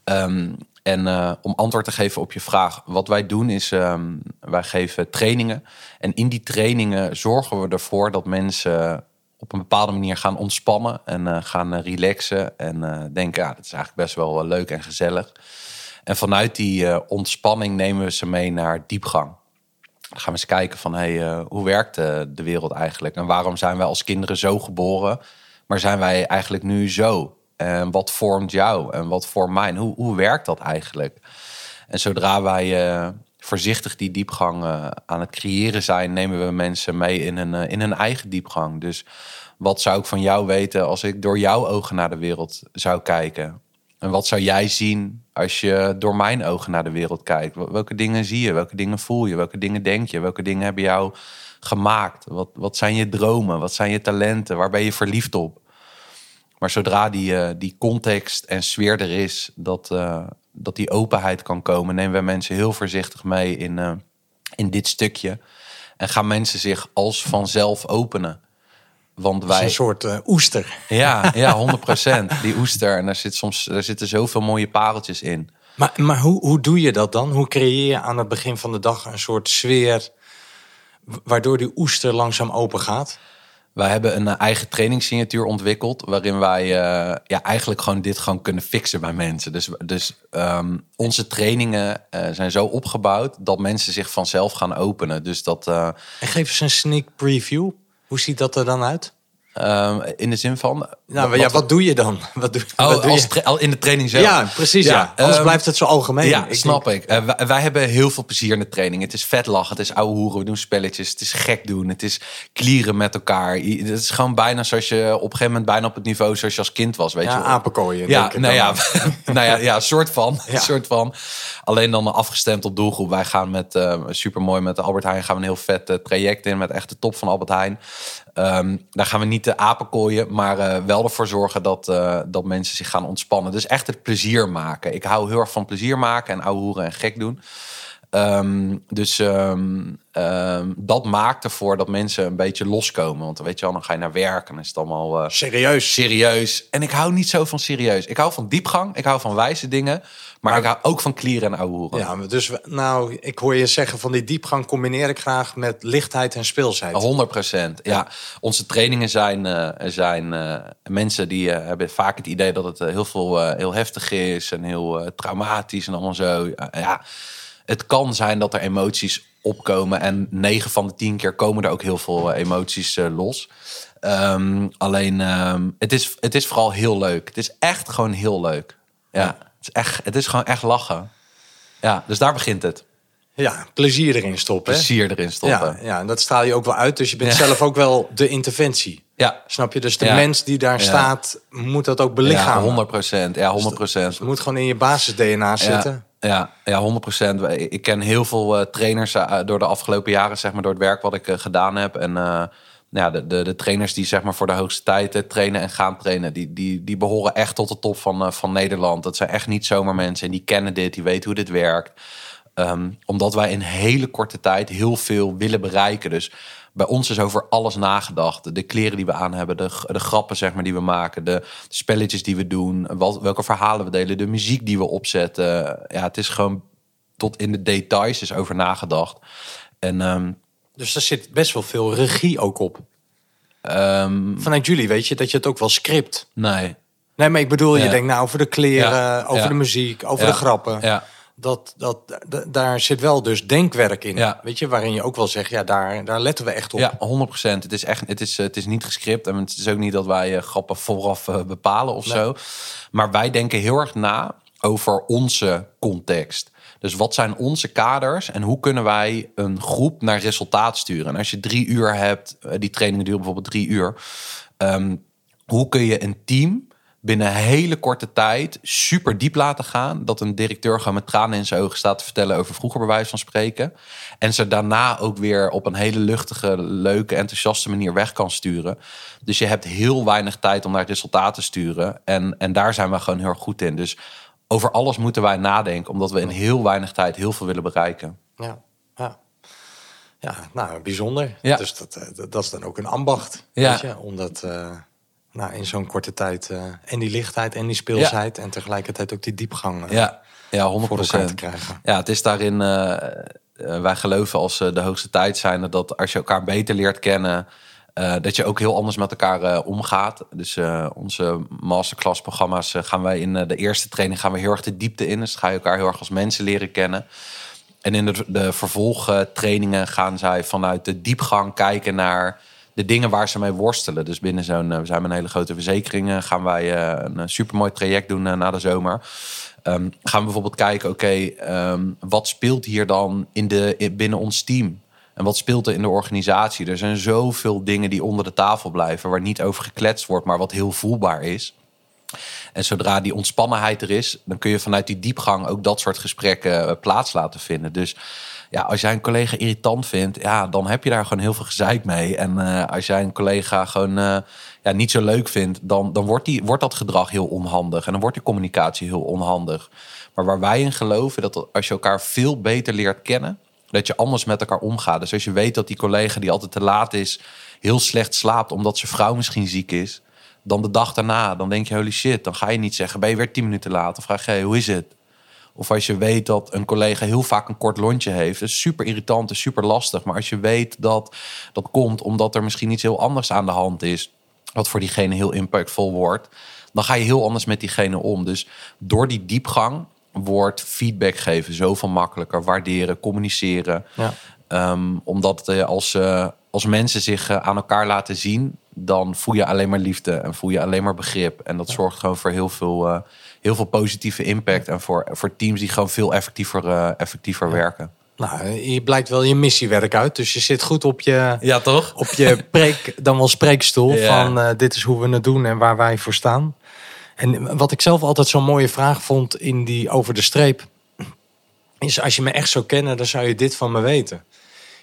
Ehm, en om antwoord te geven op je vraag, wat wij doen is, ehm, wij geven trainingen. En in die trainingen zorgen we ervoor dat mensen op een bepaalde manier gaan ontspannen en gaan relaxen. En denken, ja, dat is eigenlijk best wel leuk en gezellig. En vanuit die ontspanning nemen we ze mee naar diepgang. Gaan we eens kijken van hey, eh, hoe werkt eh, de wereld eigenlijk? En waarom zijn wij als kinderen zo geboren? Maar zijn wij eigenlijk nu zo? En wat vormt jou? En wat vormt mij? Hoe, hoe werkt dat eigenlijk? En zodra wij eh, voorzichtig die diepgang aan het creëren zijn, nemen we mensen mee in hun, in hun eigen diepgang. Dus wat zou ik van jou weten als ik door jouw ogen naar de wereld zou kijken? En wat zou jij zien als je door mijn ogen naar de wereld kijkt? Wel- Welke dingen zie je? Welke dingen voel je? Welke dingen denk je? Welke dingen hebben jou gemaakt? Wat, wat zijn je dromen? Wat zijn je talenten? Waar ben je verliefd op? Maar zodra die, eh, die context en sfeer er is, dat, eh, dat die openheid kan komen, nemen we mensen heel voorzichtig mee in, eh, in dit stukje. En gaan mensen zich als vanzelf openen. Want wij. een soort eh, oester. Ja, ja, 100%. Die oester. En daar, zit soms, daar zitten zoveel mooie pareltjes in. Maar, maar hoe, hoe doe je dat dan? Hoe creëer je aan het begin van de dag een soort sfeer... wa- waardoor die oester langzaam open gaat? Wij hebben een eh, eigen trainingssignatuur ontwikkeld. Waarin wij eh, ja, eigenlijk gewoon dit gewoon kunnen fixen bij mensen. Dus, dus ehm, onze trainingen zijn zo opgebouwd dat mensen zich vanzelf gaan openen. Dus dat En geef eens een sneak preview. Hoe ziet dat er dan uit? Ehm, in de zin van. Nou, wat, ja, wat doe je dan? Wat doe, Oh, wat doe als je? al in de training zelf. Ja, precies. Ja, Ja, Anders ehm, blijft het zo algemeen. Ja, Ik snap denk- ik. Eh, wij, wij hebben heel veel plezier in de training. Het is vet lachen, het is ouwe hoeren, we doen spelletjes, het is gek doen, het is klieren met elkaar. Het is gewoon bijna zoals je op een gegeven moment bijna op het niveau zoals je als kind was, weet Ja, je wel. apenkooien. Ja, denk ik nou ja, nou ja, ja, soort van, Ja. soort van. Alleen dan afgestemd op doelgroep. Wij gaan met eh super mooi met Albert Heijn gaan we een heel vet eh, traject in met echt de top van Albert Heijn. Ehm, daar gaan we niet de apen kooien, maar eh, wel ervoor zorgen dat, eh, dat mensen zich gaan ontspannen. Dus echt het plezier maken. Ik hou heel erg van plezier maken en ouwe hoeren en gek doen. Ehm, dus ehm, ehm, dat maakt ervoor dat mensen een beetje loskomen. Want weet je wel, dan ga je naar werk en dan is het allemaal eh, Serieus. serieus. En ik hou niet zo van serieus. Ik hou van diepgang, ik hou van wijze dingen. Maar, ik hou ook van klieren en ouwe. Ja, dus nou, ik hoor je zeggen van die diepgang combineer ik graag met lichtheid en speelsheid. 100 procent. Ja, onze trainingen zijn, eh, zijn eh, mensen die hebben vaak het idee dat het heel veel heel heftig is en heel traumatisch en allemaal zo. Ja, het kan zijn dat er emoties opkomen en 9 van de 10 keer komen er ook heel veel eh, emoties eh, los. Ehm, alleen, ehm, het, is, het is vooral heel leuk. Het is echt gewoon heel leuk. Ja, het is, echt, het is gewoon echt lachen. Ja, dus daar begint het. Ja, plezier erin stoppen. Plezier erin stoppen. Ja, ja, en dat straal je ook wel uit. Dus je bent zelf ook wel de interventie. ja. Snap je? Dus de Ja. mens die daar Ja. staat, moet dat ook Ja, belichamen. 100 procent. Ja, 100 procent. Het moet gewoon in je basis-DNA zitten. Ja, ja, ja 100 procent. Ik ken heel veel eh, trainers eh, door de afgelopen jaren, zeg maar, door het werk wat ik eh, gedaan heb. En ja, de, de, de trainers die zeg maar voor de hoogste tijd trainen en gaan trainen, die, die, die behoren echt tot de top van, van Nederland. Dat zijn echt niet zomaar mensen en die kennen dit, die weten hoe dit werkt. Ehm, omdat wij in hele korte tijd heel veel willen bereiken. Dus bij ons is over alles nagedacht. De kleren die we aan hebben, de, de grappen zeg maar, die we maken, de, spelletjes die we doen, wat, welke verhalen we delen, de muziek die we opzetten. Ja, het is gewoon tot in de details is over nagedacht. En ehm, Dus er zit best wel veel regie ook op. ehm, Vanuit jullie weet je dat je het ook wel script. nee. Nee, maar ik bedoel, je denkt nou over de kleren, Ja, over ja. de muziek, over de grappen. Ja, Dat, dat, daar zit wel dus denkwerk in. Ja. Weet je, waarin je ook wel zegt, ja, daar, daar letten we echt op. ja 100%. Het is echt, het is, eh, het is niet gescript en het is ook niet dat wij eh, grappen vooraf eh, bepalen of Nee. zo. Maar wij denken heel erg na over onze context. Dus wat zijn onze kaders en hoe kunnen wij een groep naar resultaat sturen? En als je drie uur hebt, die trainingen duren bijvoorbeeld drie uur. ehm, hoe kun je een team binnen een hele korte tijd super diep laten gaan. Dat een directeur gewoon met tranen in zijn ogen staat te vertellen over vroeger bij wijze van spreken. En ze daarna ook weer op een hele luchtige, leuke, enthousiaste manier weg kan sturen. Dus je hebt heel weinig tijd om naar het resultaat te sturen. En, en daar zijn we gewoon heel erg goed in. Dus over alles moeten wij nadenken, omdat we in heel weinig tijd heel veel willen bereiken. Ja, ja. Ja, nou, bijzonder. Ja. Dus dat, eh, dat, dat is dan ook een ambacht. Ja. Weet je? Om dat eh, nou, in zo'n korte tijd... eh, en die lichtheid en die speelsheid... en tegelijkertijd ook die diepgang eh, Ja, ja 100%. voor elkaar te krijgen. Ja, het is daarin. eh, wij geloven als de hoogste tijd zijn dat als je elkaar beter leert kennen. dat je ook heel anders met elkaar omgaat. Dus onze masterclass programma's gaan wij in de eerste training gaan we heel erg de diepte in. Dus ga je elkaar heel erg als mensen leren kennen. En in de, de vervolgtrainingen gaan zij vanuit de diepgang kijken naar de dingen waar ze mee worstelen. Dus binnen zo'n, eh, we zijn met een hele grote verzekering, eh, gaan wij eh, een supermooi traject doen na de zomer. Ehm, gaan we bijvoorbeeld kijken, oké, ehm, wat speelt hier dan in de, in- binnen ons team? En wat speelt er in de organisatie? Er zijn zoveel dingen die onder de tafel blijven, waar niet over gekletst wordt, maar wat heel voelbaar is. En zodra die ontspannenheid er is, dan kun je vanuit die diepgang ook dat soort gesprekken plaats laten vinden. Dus ja, als jij een collega irritant vindt, ja, dan heb je daar gewoon heel veel gezeik mee. En eh, als jij een collega gewoon eh, ja, niet zo leuk vindt, dan, dan wordt, die, wordt dat gedrag heel onhandig. En dan wordt die communicatie heel onhandig. Maar waar wij in geloven, dat als je elkaar veel beter leert kennen, dat je anders met elkaar omgaat. Dus als je weet dat die collega die altijd te laat is, heel slecht slaapt omdat zijn vrouw misschien ziek is. Dan de dag daarna, dan denk je, holy shit, dan ga je niet zeggen, ben je weer tien minuten laat? Of vraag je, hoe is het? Of als je weet dat een collega heel vaak een kort lontje heeft. Dat is super irritant en super lastig. Maar als je weet dat dat komt omdat er misschien iets heel anders aan de hand is. Wat voor diegene heel impactvol wordt. Dan ga je heel anders met diegene om. Dus door die diepgang wordt feedback geven zoveel makkelijker. Waarderen, communiceren. Ja. Ehm, omdat eh, als, eh, als mensen zich eh, aan elkaar laten zien, dan voel je alleen maar liefde en voel je alleen maar begrip. En dat zorgt gewoon voor heel veel, heel veel positieve impact. En voor, voor teams die gewoon veel effectiever, eh, effectiever werken. Nou, je blijkt wel je missiewerk uit. Dus je zit goed op je, Ja, toch? op je preek, dan wel spreekstoel. Ja. Van eh, dit is hoe we het doen en waar wij voor staan. En wat ik zelf altijd zo'n mooie vraag vond in die over de streep. Is als je me echt zou kennen, dan zou je dit van me weten.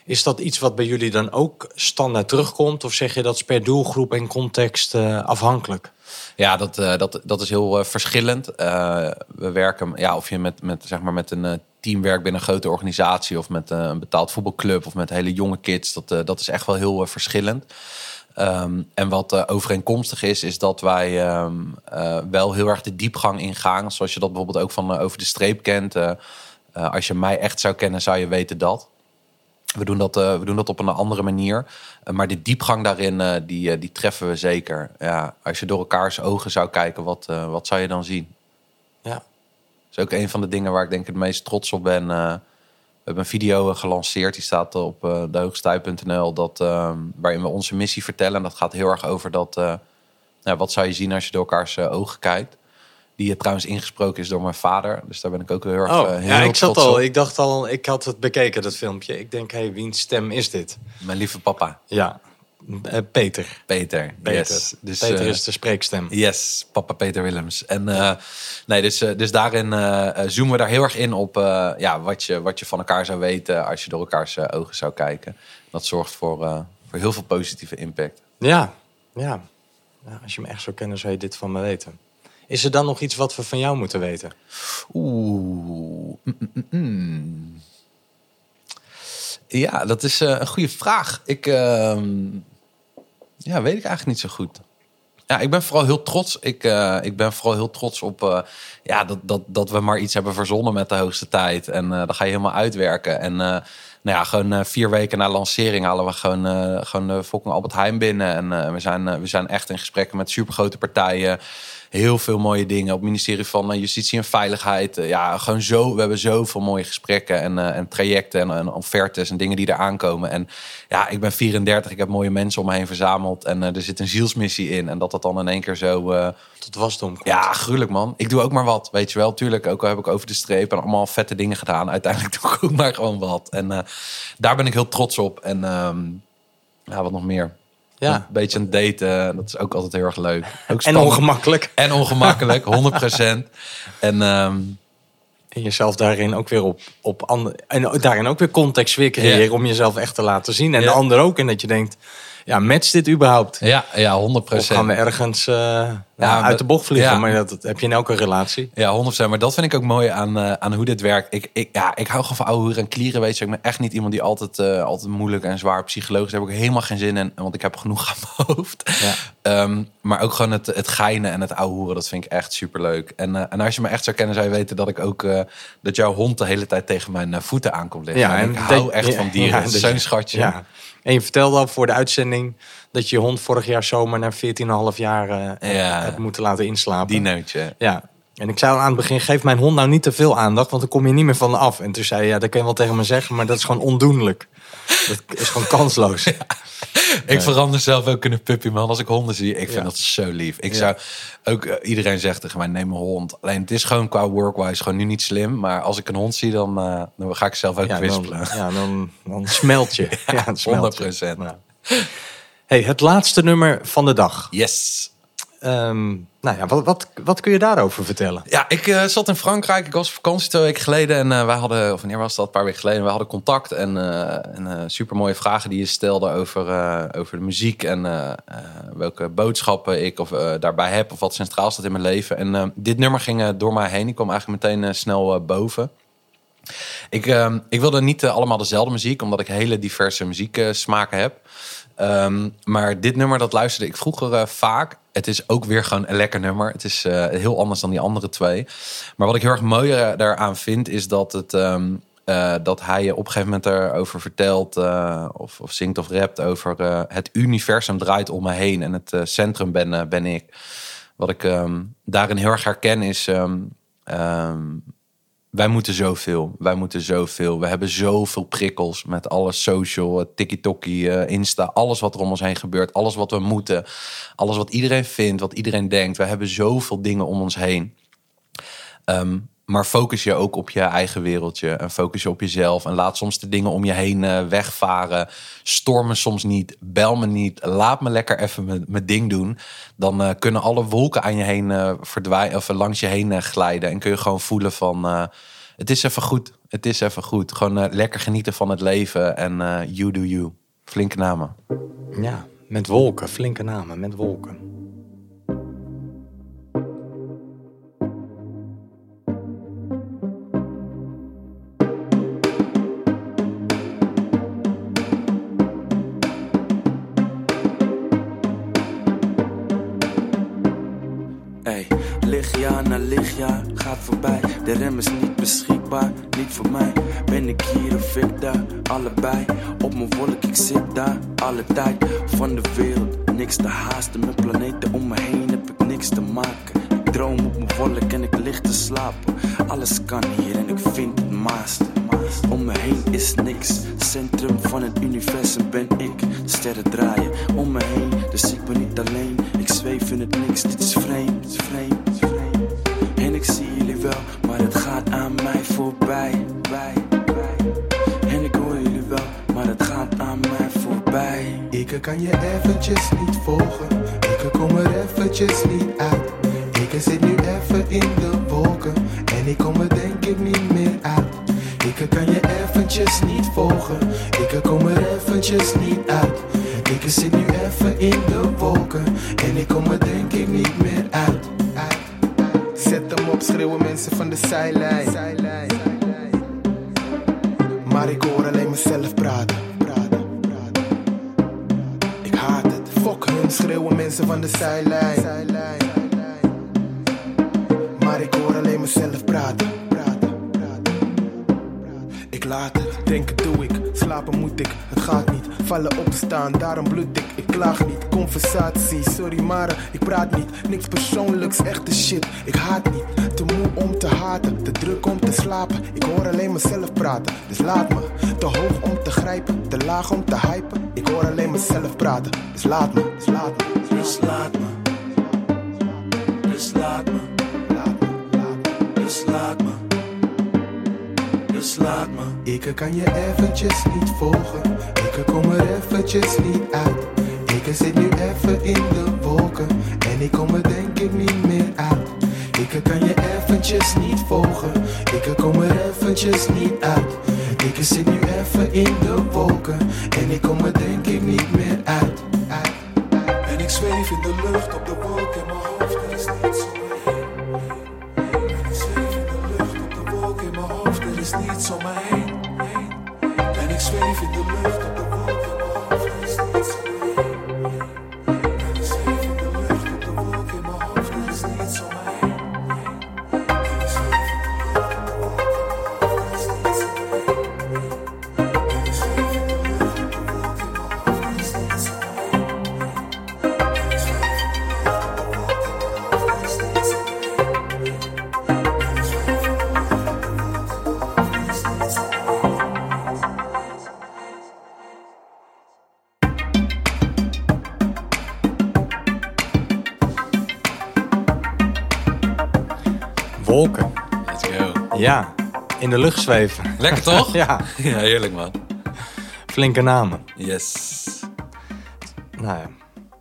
Is dat iets wat bij jullie dan ook standaard terugkomt? Of zeg je dat is per doelgroep en context eh, afhankelijk? Ja, dat, eh, dat, dat is heel eh, verschillend. Eh, we werken, ja, of je met, met, zeg maar met een team werkt binnen een grote organisatie... of met een betaald voetbalclub of met hele jonge kids. Dat, dat is echt wel heel verschillend. Ehm, en wat overeenkomstig is, is dat wij ehm, eh, wel heel erg de diepgang ingaan. Zoals je dat bijvoorbeeld ook van Over de Streep kent. Als je mij echt zou kennen, zou je weten dat. We doen dat, eh, we doen dat op een andere manier. Eh, maar de diepgang daarin, eh, die, die treffen we zeker. Ja, als je door elkaars ogen zou kijken, wat, wat zou je dan zien? Ja. Dat is ook een van de dingen waar ik denk het meest trots op ben. We hebben een video gelanceerd, die staat op uh, dehoogstij.nl, dat, eh, waarin we onze missie vertellen. En dat gaat heel erg over dat, nou, wat zou je zien als je door elkaars ogen kijkt. Die trouwens ingesproken is door mijn vader. Dus daar ben ik ook heel erg Oh, eh, heel ja, ik zat al. op. Ik dacht al, ik had het bekeken, dat filmpje. Ik denk, hé, hey, wiens stem is dit? Mijn lieve papa, Ja, eh, Peter. Peter. Peter, Yes. Dus, Peter eh, is de spreekstem. Yes, papa Peter Willems. En nee, dus, dus daarin zoomen we daar heel erg in op ja, wat, je, wat je van elkaar zou weten als je door elkaars ogen zou kijken. Dat zorgt voor, voor heel veel positieve impact. Ja, ja. ja. Als je me echt zou kennen, zou je dit van me weten. Is er dan nog iets wat we van jou moeten weten? Oeh. Mm, mm, mm. Ja, dat is eh, een goede vraag. Ik ehm, ja, weet ik eigenlijk niet zo goed. Ja, ik ben vooral heel trots. Ik, eh, ik ben vooral heel trots op eh, ja, dat, dat, dat we maar iets hebben verzonnen met de hoogste tijd. En dat ga je helemaal uitwerken. En nou ja, gewoon vier weken na lancering halen we gewoon, gewoon de Albert Heijn binnen. En we, zijn, we zijn echt in gesprekken met supergrote partijen heel veel mooie dingen. Op het ministerie van eh, Justitie en Veiligheid. Eh, ja, gewoon zo. We hebben zoveel mooie gesprekken en, uh, en trajecten en, en offertes en dingen die er aankomen. En ja, ik ben 34. Ik heb mooie mensen om me heen verzameld. En er zit een zielsmissie in. En dat dat dan in één keer zo... Tot wasdom komt. Ja, gruwelijk man. Ik doe ook maar wat, weet je wel. Tuurlijk, ook al heb ik over de streep en allemaal vette dingen gedaan. Uiteindelijk doe ik ook maar gewoon wat. En daar ben ik heel trots op. En ehm, ja, wat nog meer? Ja. Een beetje een date, dat is ook altijd heel erg leuk. Ook en ongemakkelijk. En ongemakkelijk, 100%. En, um, en jezelf daarin ook weer op, op andere. En daarin ook weer context weer creëren om jezelf echt te laten zien. En de ander ook. En dat je denkt, ja, matcht dit überhaupt? Ja, ja 100%. Of gaan we ergens uh, ja, uit de bocht vliegen? Ja. Maar dat, dat, heb je in elke relatie. Ja, 100%. Maar dat vind ik ook mooi aan, uh, aan hoe dit werkt. Ik, ik, ja, ik hou gewoon van ouwe en klieren, weet je. Ik ben echt niet iemand die altijd, uh, altijd moeilijk en zwaar psychologisch... Daar heb ik helemaal geen zin in, want ik heb genoeg aan mijn hoofd. Ja. Um, maar ook gewoon het, het geinen en het ouwe dat vind ik echt superleuk. En, en als je me echt zou kennen, zou je weten dat ik ook... dat jouw hond de hele tijd tegen mijn voeten aankomt liggen. Ja, en, ik hou echt van dieren. Ja, Zo'n schatje. En je vertelde al voor de uitzending dat je je hond vorig jaar zomer na 14,5 jaar uh, ja. hebt moeten laten inslapen. Die neutje. Ja. En ik zei al aan het begin, geef mijn hond nou niet te veel aandacht, want dan kom je niet meer van af. En toen zei je, ja, dat kun je wel tegen me zeggen, maar dat is gewoon ondoenlijk. Dat is gewoon kansloos. Ik verander zelf ook in een puppy, man. Als ik honden zie, ik vind dat zo lief. Ik zou ook, uh, iedereen zegt tegen mij, neem een hond. Alleen het is gewoon qua workwise gewoon nu niet slim. Maar als ik een hond zie, dan, uh, dan ga ik zelf ook wispelen. ja, dan, dan smelt je. ja, het smelt 100%. Je. Hey, het laatste nummer van de dag. Yes. Um, nou ja, wat, wat, wat kun je daarover vertellen? Ja, ik uh, zat in Frankrijk. Ik was op vakantie twee weken geleden. En uh, wij hadden, of wanneer was dat? Een paar weken geleden. We hadden contact. En, uh, en super mooie vragen die je stelde over, over de muziek. En welke boodschappen ik of, daarbij heb. Of wat centraal staat in mijn leven. En dit nummer ging door mij heen. Ik kwam eigenlijk meteen snel boven. Ik, ik wilde niet allemaal dezelfde muziek. Omdat ik hele diverse muzieksmaken heb. Um, maar dit nummer, dat luisterde ik vroeger uh, vaak. Het is ook weer gewoon een lekker nummer. Het is uh, heel anders dan die andere twee. Maar wat ik heel erg mooi uh, daaraan vind, is dat, het, um, dat hij op een gegeven moment erover vertelt, of, of zingt of rapt over het universum draait om me heen en het centrum ben, ben ik. Wat ik um, daarin heel erg herken is wij moeten zoveel. Wij moeten zoveel. We hebben zoveel prikkels met alles social, eh, TikTokie, uh, Insta, alles wat er om ons heen gebeurt, alles wat we moeten, alles wat iedereen vindt, wat iedereen denkt. We hebben zoveel dingen om ons heen. Um, maar focus je ook op je eigen wereldje en focus je op jezelf en laat soms de dingen om je heen uh, wegvaren. Storm me soms niet, bel me niet, laat me lekker even mijn ding doen. Dan uh, kunnen alle wolken aan je heen uh, verdwijnen of langs je heen glijden en kun je gewoon voelen van het is even goed, het is even goed. Gewoon lekker genieten van het leven en you do you. Flinke namen. Ja, met wolken, flinke namen, met wolken. Voorbij. De rem is niet beschikbaar, niet voor mij. Ben ik hier of ik daar, allebei. Op mijn wolk, ik zit daar, alle tijd. Van de wereld, niks te haasten. Mijn planeten om me heen heb ik niks te maken. Ik droom op mijn wolk en ik lig te slapen. Alles kan hier en ik vind het maast. Om me heen is niks. Centrum van het universum ben ik. Sterren draaien om me heen, dus ik ben niet alleen. Ik zweef in het niks, dit is vreemd, vreemd. Ik zie jullie wel, maar het gaat aan mij voorbij. Bij, bij. En ik hoor jullie wel, maar het gaat aan mij voorbij. Ik kan je eventjes niet volgen, ik kom er eventjes niet uit. Ik zit nu even in de wolken en ik kom er denk ik niet meer uit. Ik kan je eventjes niet volgen, ik kom er eventjes niet uit. Ik zit nu even in de wolken en ik kom er denk ik niet meer uit. Zet hem op, schreeuwen mensen van de zijlijn. Maar ik hoor alleen mezelf praten. Ik haat het. Fuck hun, schreeuwen mensen van de zijlijn. Maar ik hoor alleen mezelf praten. Ik laat het, denken doe ik, slapen moet ik, het gaat niet. Vallen opstaan, daarom bloed ik, ik klaag niet. Conversatie, sorry maar ik praat niet. Niks persoonlijks, echte shit, ik haat niet. Te moe om te haten, te druk om te slapen. Ik hoor alleen mezelf praten, dus laat me. Te hoog om te grijpen, te laag om te hypen. Ik hoor alleen mezelf praten, dus laat me, dus laat me. Dus laat me. Dus laat me. Laat me, laat me. Dus laat me. Dus laat me. Ik kan je eventjes niet volgen. Ik kom er eventjes niet uit. Ik zit nu even in de wolken. En ik kom er denk ik niet meer uit. Ik kan je eventjes niet volgen. Ik kom er eventjes niet uit. Ik zit nu even in de wolken. En ik kom er denk ik niet meer uit. En ik zweef in de lucht op de wolk in mijn hoofd. Er is niets om me heen. En ik zweef in de lucht op de wolk in mijn hoofd. Er is me heen. heen. En ik zweef in Wolken. Let's go. Ja, in de lucht zweven. Lekker toch? Ja, ja, heerlijk man. flinke namen. Yes. Nou ja.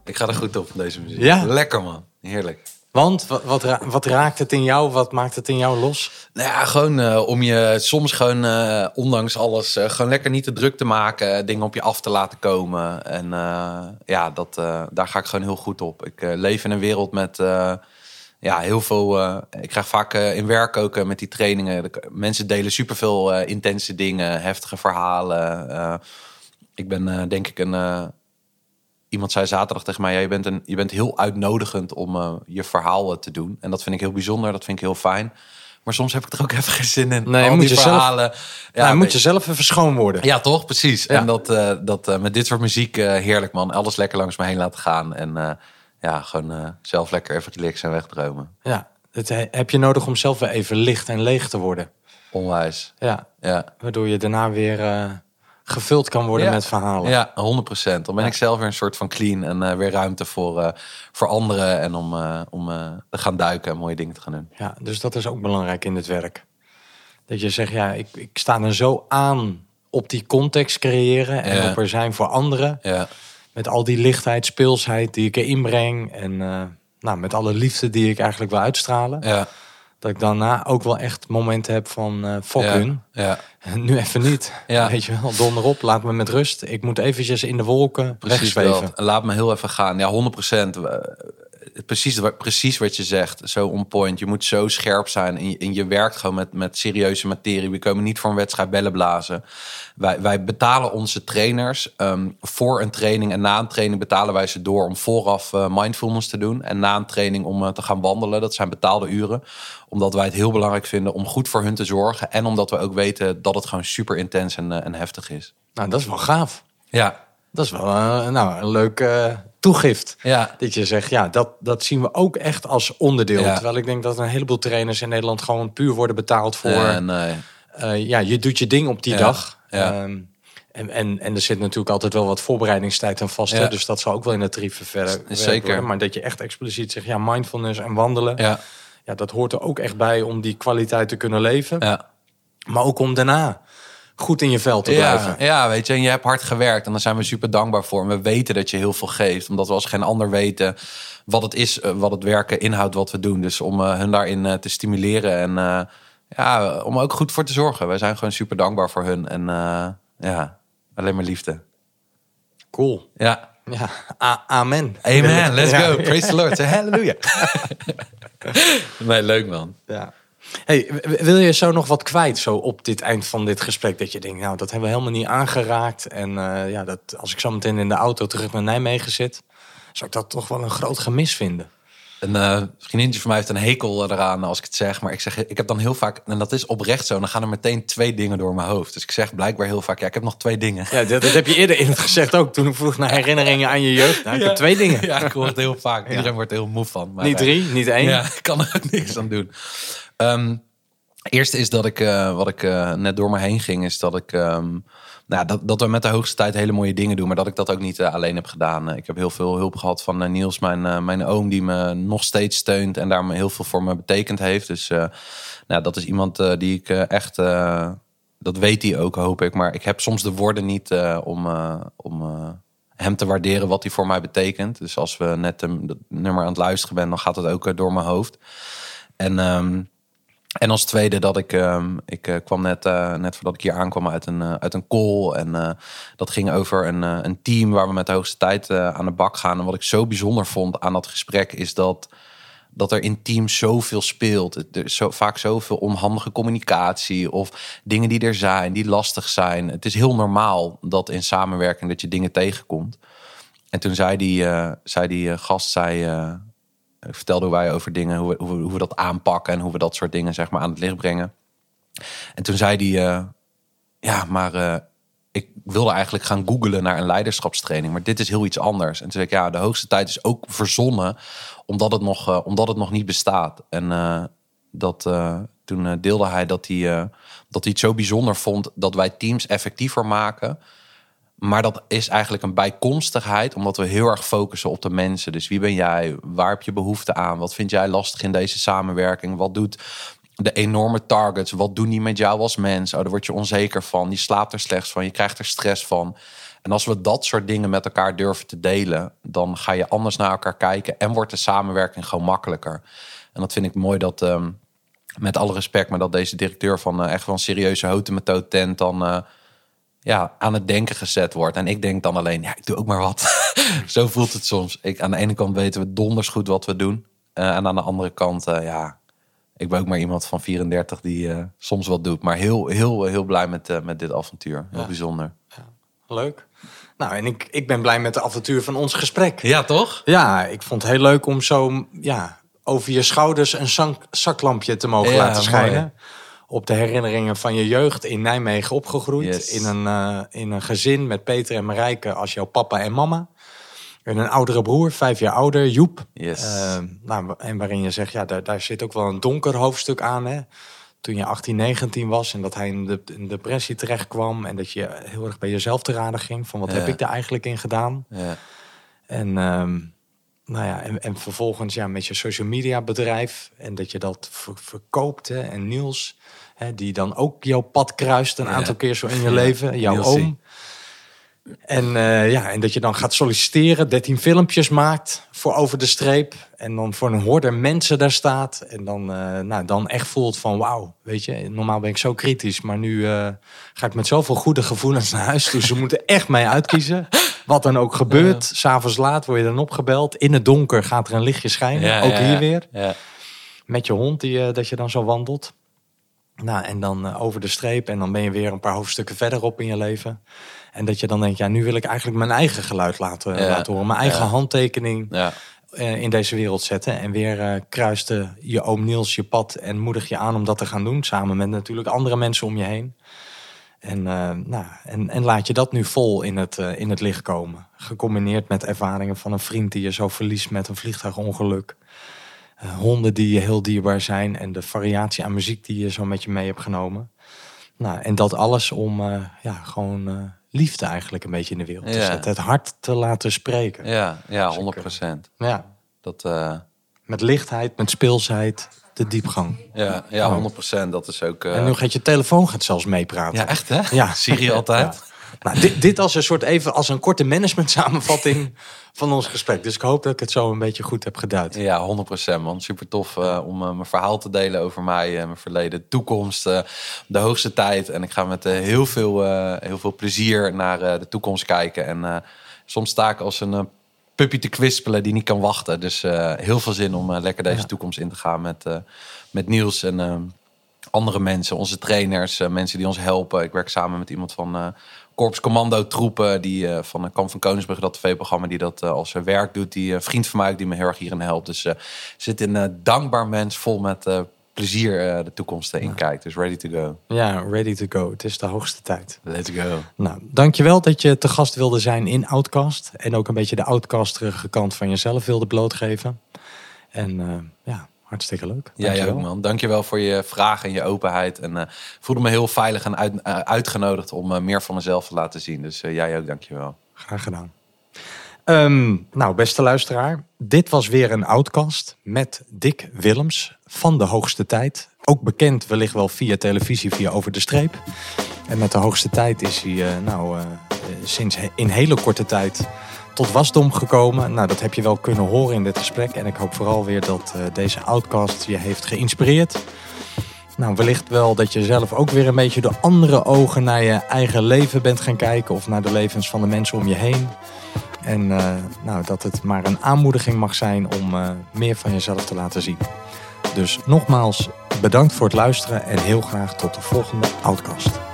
Ik ga er goed op van deze muziek. Ja? Lekker man. Heerlijk. Want wat, wat, ra- wat raakt het in jou? Wat maakt het in jou los? Nou ja, gewoon eh, om je soms gewoon, eh, ondanks alles, eh, gewoon lekker niet te druk te maken. Dingen op je af te laten komen. En ja, dat, daar ga ik gewoon heel goed op. Ik leef in een wereld met ja, heel veel... eh, ik krijg vaak eh, in werk ook eh, met die trainingen. de- Mensen delen superveel intense dingen, heftige verhalen. Ik ben denk ik een... iemand zei zaterdag tegen mij: ja, je, bent een, je bent heel uitnodigend om je verhaal eh, te doen. En dat vind ik heel bijzonder, dat vind ik heel fijn. Maar soms heb ik er ook even geen zin in. Nee, Al moet die je zelf- verhalen. Ja, moet je zelf even schoon worden. ja, toch? Precies. Ja. En dat, dat met dit soort muziek, heerlijk man. Alles lekker langs me heen laten gaan. En ja, gewoon eh, zelf lekker even relaxen en wegdromen. Ja, dat he- heb je nodig om zelf weer even licht en leeg te worden. Onwijs. Ja, Ja. waardoor je daarna weer eh, gevuld kan worden Ja. met verhalen. Ja, 100%. Dan ben ik zelf weer een soort van clean en eh, weer ruimte voor, voor anderen. En om, om te gaan duiken en mooie dingen te gaan doen. Ja, dus dat is ook belangrijk in het werk. Dat je zegt, ja, ik, ik sta er zo aan op die context creëren en Ja. op er zijn voor anderen. Ja, Met al die lichtheid, speelsheid die ik erin breng. En eh, nou, met alle liefde die ik eigenlijk wil uitstralen. ja, Dat ik daarna ook wel echt momenten heb van eh fuck ja, hun. ja. Nu even niet. Ja. Weet je wel, donder op, laat me met rust. Ik moet eventjes in de wolken Precies wegzweven. Laat me heel even gaan. Ja, 100%. Eh, Precies, precies wat je zegt. Zo on point. Je moet zo scherp zijn. En je, en je werkt gewoon met, met serieuze materie. We komen niet voor een wedstrijd bellen blazen. Wij, wij betalen onze trainers ehm, voor een training. En na een training betalen wij ze door om vooraf eh, mindfulness te doen. En na een training om eh, te gaan wandelen. Dat zijn betaalde uren. Omdat wij het heel belangrijk vinden om goed voor hun te zorgen. En omdat we ook weten dat het gewoon super intens en, eh, en heftig is. Nou, dat is wel gaaf. Ja, Dat is wel nou, een leuk toegift. ja. Dat je zegt, ja, dat, dat zien we ook echt als onderdeel. Ja. Terwijl ik denk dat een heleboel trainers in Nederland gewoon puur worden betaald voor... Nee. eh, ja, je doet je ding op die Ja, dag. ja. Ehm, en, en, en er zit natuurlijk altijd wel wat voorbereidingstijd aan vast. Ja. Hè? Dus dat zal ook wel in de tarieven verder Zeker. Maar dat je echt expliciet zegt, ja, mindfulness en wandelen. Ja. Ja, dat hoort er ook echt bij om die kwaliteit te kunnen leven. ja. Maar ook om daarna goed in je vel te Ja, blijven. ja, weet je, en je hebt hard gewerkt en daar zijn we super dankbaar voor. En we weten dat je heel veel geeft, omdat we als geen ander weten wat het is, eh, wat het werken inhoudt, wat we doen. Dus om eh, hun daarin eh, te stimuleren en eh, ja, om ook goed voor te zorgen. Wij zijn gewoon super dankbaar voor hun en eh, ja, alleen maar liefde. Cool. Ja, Ja, a- amen. Amen, let's Ja, go. ja. Praise the Lord. Hallelujah. nee, leuk man. Ja. Hey, wil je zo nog wat kwijt zo op dit eind van dit gesprek? Dat je denkt, nou, dat hebben we helemaal niet aangeraakt. En eh, ja, dat, als ik zo meteen in de auto terug naar Nijmegen zit, zou ik dat toch wel een groot gemis vinden. Een eh, vriendinnetje van mij heeft een hekel eraan als ik het zeg. Maar ik zeg, ik heb dan heel vaak, en dat is oprecht zo, dan gaan er meteen twee dingen door mijn hoofd. Dus ik zeg blijkbaar heel vaak, ja, ik heb nog twee dingen. Ja, dat, dat heb je eerder in het gezegd ook, toen ik vroeg naar herinneringen aan je jeugd. Nou, ik heb twee dingen. Ja, ik hoor het heel vaak. Iedereen wordt er heel moe van. Maar, niet eh, drie, niet één. Ja, ik kan er ook niks aan doen. Ehm eerste is dat ik, eh, wat ik eh, net door me heen ging, is dat ik, ehm, nou, dat, dat we met de hoogste tijd hele mooie dingen doen, maar dat ik dat ook niet eh, alleen heb gedaan. Ik heb heel veel hulp gehad van Niels, mijn, mijn oom, die me nog steeds steunt en daar heel veel voor me betekend heeft. Dus nou, dat is iemand die ik echt, dat weet hij ook, hoop ik. Maar ik heb soms de woorden niet om, om hem te waarderen wat hij voor mij betekent. Dus als we net dat nummer aan het luisteren ben, dan gaat het ook door mijn hoofd. En, ehm, en als tweede dat ik, ehm, ik eh, kwam net, eh, net voordat ik hier aankwam uit een, eh, uit een call. En dat ging over een, een team waar we met de hoogste tijd aan de bak gaan. En wat ik zo bijzonder vond aan dat gesprek is dat, dat er in teams zoveel speelt. Er is zo, vaak zoveel onhandige communicatie of dingen die er zijn, die lastig zijn. Het is heel normaal dat in samenwerking dat je dingen tegenkomt. En toen zei die, zei die gast, zei, eh, vertelde wij over dingen, hoe we, hoe, we, hoe we dat aanpakken en hoe we dat soort dingen zeg maar aan het licht brengen. En toen zei hij, eh, ja, maar eh, ik wilde eigenlijk gaan googlen naar een leiderschapstraining, maar dit is heel iets anders. En toen zei ik, ja, de hoogste tijd is ook verzonnen, omdat het nog, eh, omdat het nog niet bestaat. En dat, toen deelde hij dat hij, dat hij het zo bijzonder vond dat wij teams effectiever maken. Maar dat is eigenlijk een bijkomstigheid, omdat we heel erg focussen op de mensen. Dus wie ben jij? Waar heb je behoefte aan? Wat vind jij lastig in deze samenwerking? Wat doet de enorme targets? Wat doen die met jou als mens? Oh, daar word je onzeker van. Je slaapt er slechts van. Je krijgt er stress van. En als we dat soort dingen met elkaar durven te delen, dan ga je anders naar elkaar kijken en wordt de samenwerking gewoon makkelijker. En dat vind ik mooi dat, ehm, met alle respect, maar dat deze directeur van eh, echt een serieuze houten tent dan eh, ja, aan het denken gezet wordt. En ik denk dan alleen, ja, ik doe ook maar wat. Zo voelt het soms. Ik, aan de ene kant weten we donders goed wat we doen. Eh, en aan de andere kant, eh, ja, ik ben ook maar iemand van 34 die eh, soms wat doet. Maar heel, heel, heel blij met, met dit avontuur. Heel Ja. bijzonder. Leuk. Nou, en ik, ik ben blij met de avontuur van ons gesprek. Ja, toch? Ja, ik vond het heel leuk om zo ja, over je schouders een zak- zaklampje te mogen Ja, laten schijnen. mooi. Op de herinneringen van je jeugd in Nijmegen opgegroeid. Yes. In, een, eh, in een gezin met Peter en Marijke als jouw papa en mama. En een oudere broer, vijf jaar ouder, Joep. Yes. Eh, nou, en waarin je zegt, ja, daar, daar zit ook wel een donker hoofdstuk aan. Hè? Toen je 18, 19 was en dat hij in de in depressie terecht kwam. En dat je heel erg bij jezelf te raden ging. Van wat Ja. heb ik daar eigenlijk in gedaan? Ja. En, ehm, nou ja, en, en vervolgens ja, met je social media bedrijf. En dat je dat ver- verkoopt. Hè, en Niels, hè, die dan ook jouw pad kruist een Ja. aantal keer zo in je leven. Jouw oom. En, eh, ja, en dat je dan gaat solliciteren, 13 filmpjes maakt voor over de streep. En dan voor een horde mensen daar staat. En dan, eh, nou, dan echt voelt van wauw, weet je, normaal ben ik zo kritisch. Maar nu eh, ga ik met zoveel goede gevoelens naar huis toe. Ze moeten echt mij uitkiezen. Wat dan ook gebeurt. S S'avonds laat word je dan opgebeld. In het donker gaat er een lichtje schijnen. Ja, ook ja, hier weer. Ja. Met je hond die, dat je dan zo wandelt. Nou, en dan eh, over de streep. En dan ben je weer een paar hoofdstukken verderop in je leven. En dat je dan denkt, ja, nu wil ik eigenlijk mijn eigen geluid laten, Ja, laten horen. Mijn eigen ja. handtekening Ja. eh, in deze wereld zetten. En weer eh, kruiste je oom Niels je pad en moedig je aan om dat te gaan doen. Samen met natuurlijk andere mensen om je heen. En, nou, en, en laat je dat nu vol in het, in het licht komen. Gecombineerd met ervaringen van een vriend die je zo verliest met een vliegtuigongeluk. Eh, honden die je heel dierbaar zijn. En de variatie aan muziek die je zo met je mee hebt genomen. Nou, en dat alles om eh, ja, gewoon eh, liefde eigenlijk een beetje in de wereld te zetten. Het hart te laten spreken. Ja, ja, 100 procent. Ja, Dat, met lichtheid, met speelsheid, de diepgang. ja, ja, 100 procent. Dat is ook. En nu gaat je telefoon gaat zelfs meepraten. ja, echt hè? Ja. Siri altijd. Nou, dit, dit als een soort even als een korte management samenvatting van ons gesprek. Dus ik hoop dat ik het zo een beetje goed heb geduid. Ja, 100% man. Super tof eh, om eh, mijn verhaal te delen over mij, eh, mijn verleden, toekomst, de hoogste tijd. En ik ga met heel, veel, heel veel plezier naar de toekomst kijken. En soms sta ik als een puppy te kwispelen die niet kan wachten. Dus heel veel zin om lekker deze Ja. toekomst in te gaan met, met Niels en andere mensen, onze trainers, mensen die ons helpen. Ik werk samen met iemand van eh Korps Commando Troepen, die eh, van de Kamp van Koningsbrug, dat tv-programma, die dat eh, als zijn werk doet. Die eh, vriend van mij die me heel erg hierin helpt. Dus eh zit een dankbaar mens, vol met eh, plezier eh, de toekomst in kijkt. Dus ready to go. Ja, ready to go. Het is de hoogste tijd. Let's go. Nou, dankjewel dat je te gast wilde zijn in Outcast. En ook een beetje de outcasterige kant van jezelf wilde blootgeven. En eh, ja, hartstikke leuk. Ja, jij Dankjewel. ook man. Dankjewel voor je vragen en je openheid. En eh voelde me heel veilig en uit, eh, uitgenodigd om eh, meer van mezelf te laten zien. Dus jij ook, dankjewel. Graag gedaan. Ehm, nou, beste luisteraar. Dit was weer een Outcast met Dick Willems van De Hoogste Tijd. Ook bekend wellicht wel via televisie, via Over de Streep. En met De Hoogste Tijd is hij nou, sinds in hele korte tijd tot wasdom gekomen. Nou, dat heb je wel kunnen horen in dit gesprek. En ik hoop vooral weer dat eh, deze Outcast je heeft geïnspireerd. Nou, wellicht wel dat je zelf ook weer een beetje door andere ogen naar je eigen leven bent gaan kijken. Of naar de levens van de mensen om je heen. En eh, nou, dat het maar een aanmoediging mag zijn om eh, meer van jezelf te laten zien. Dus nogmaals, bedankt voor het luisteren en heel graag tot de volgende Outcast.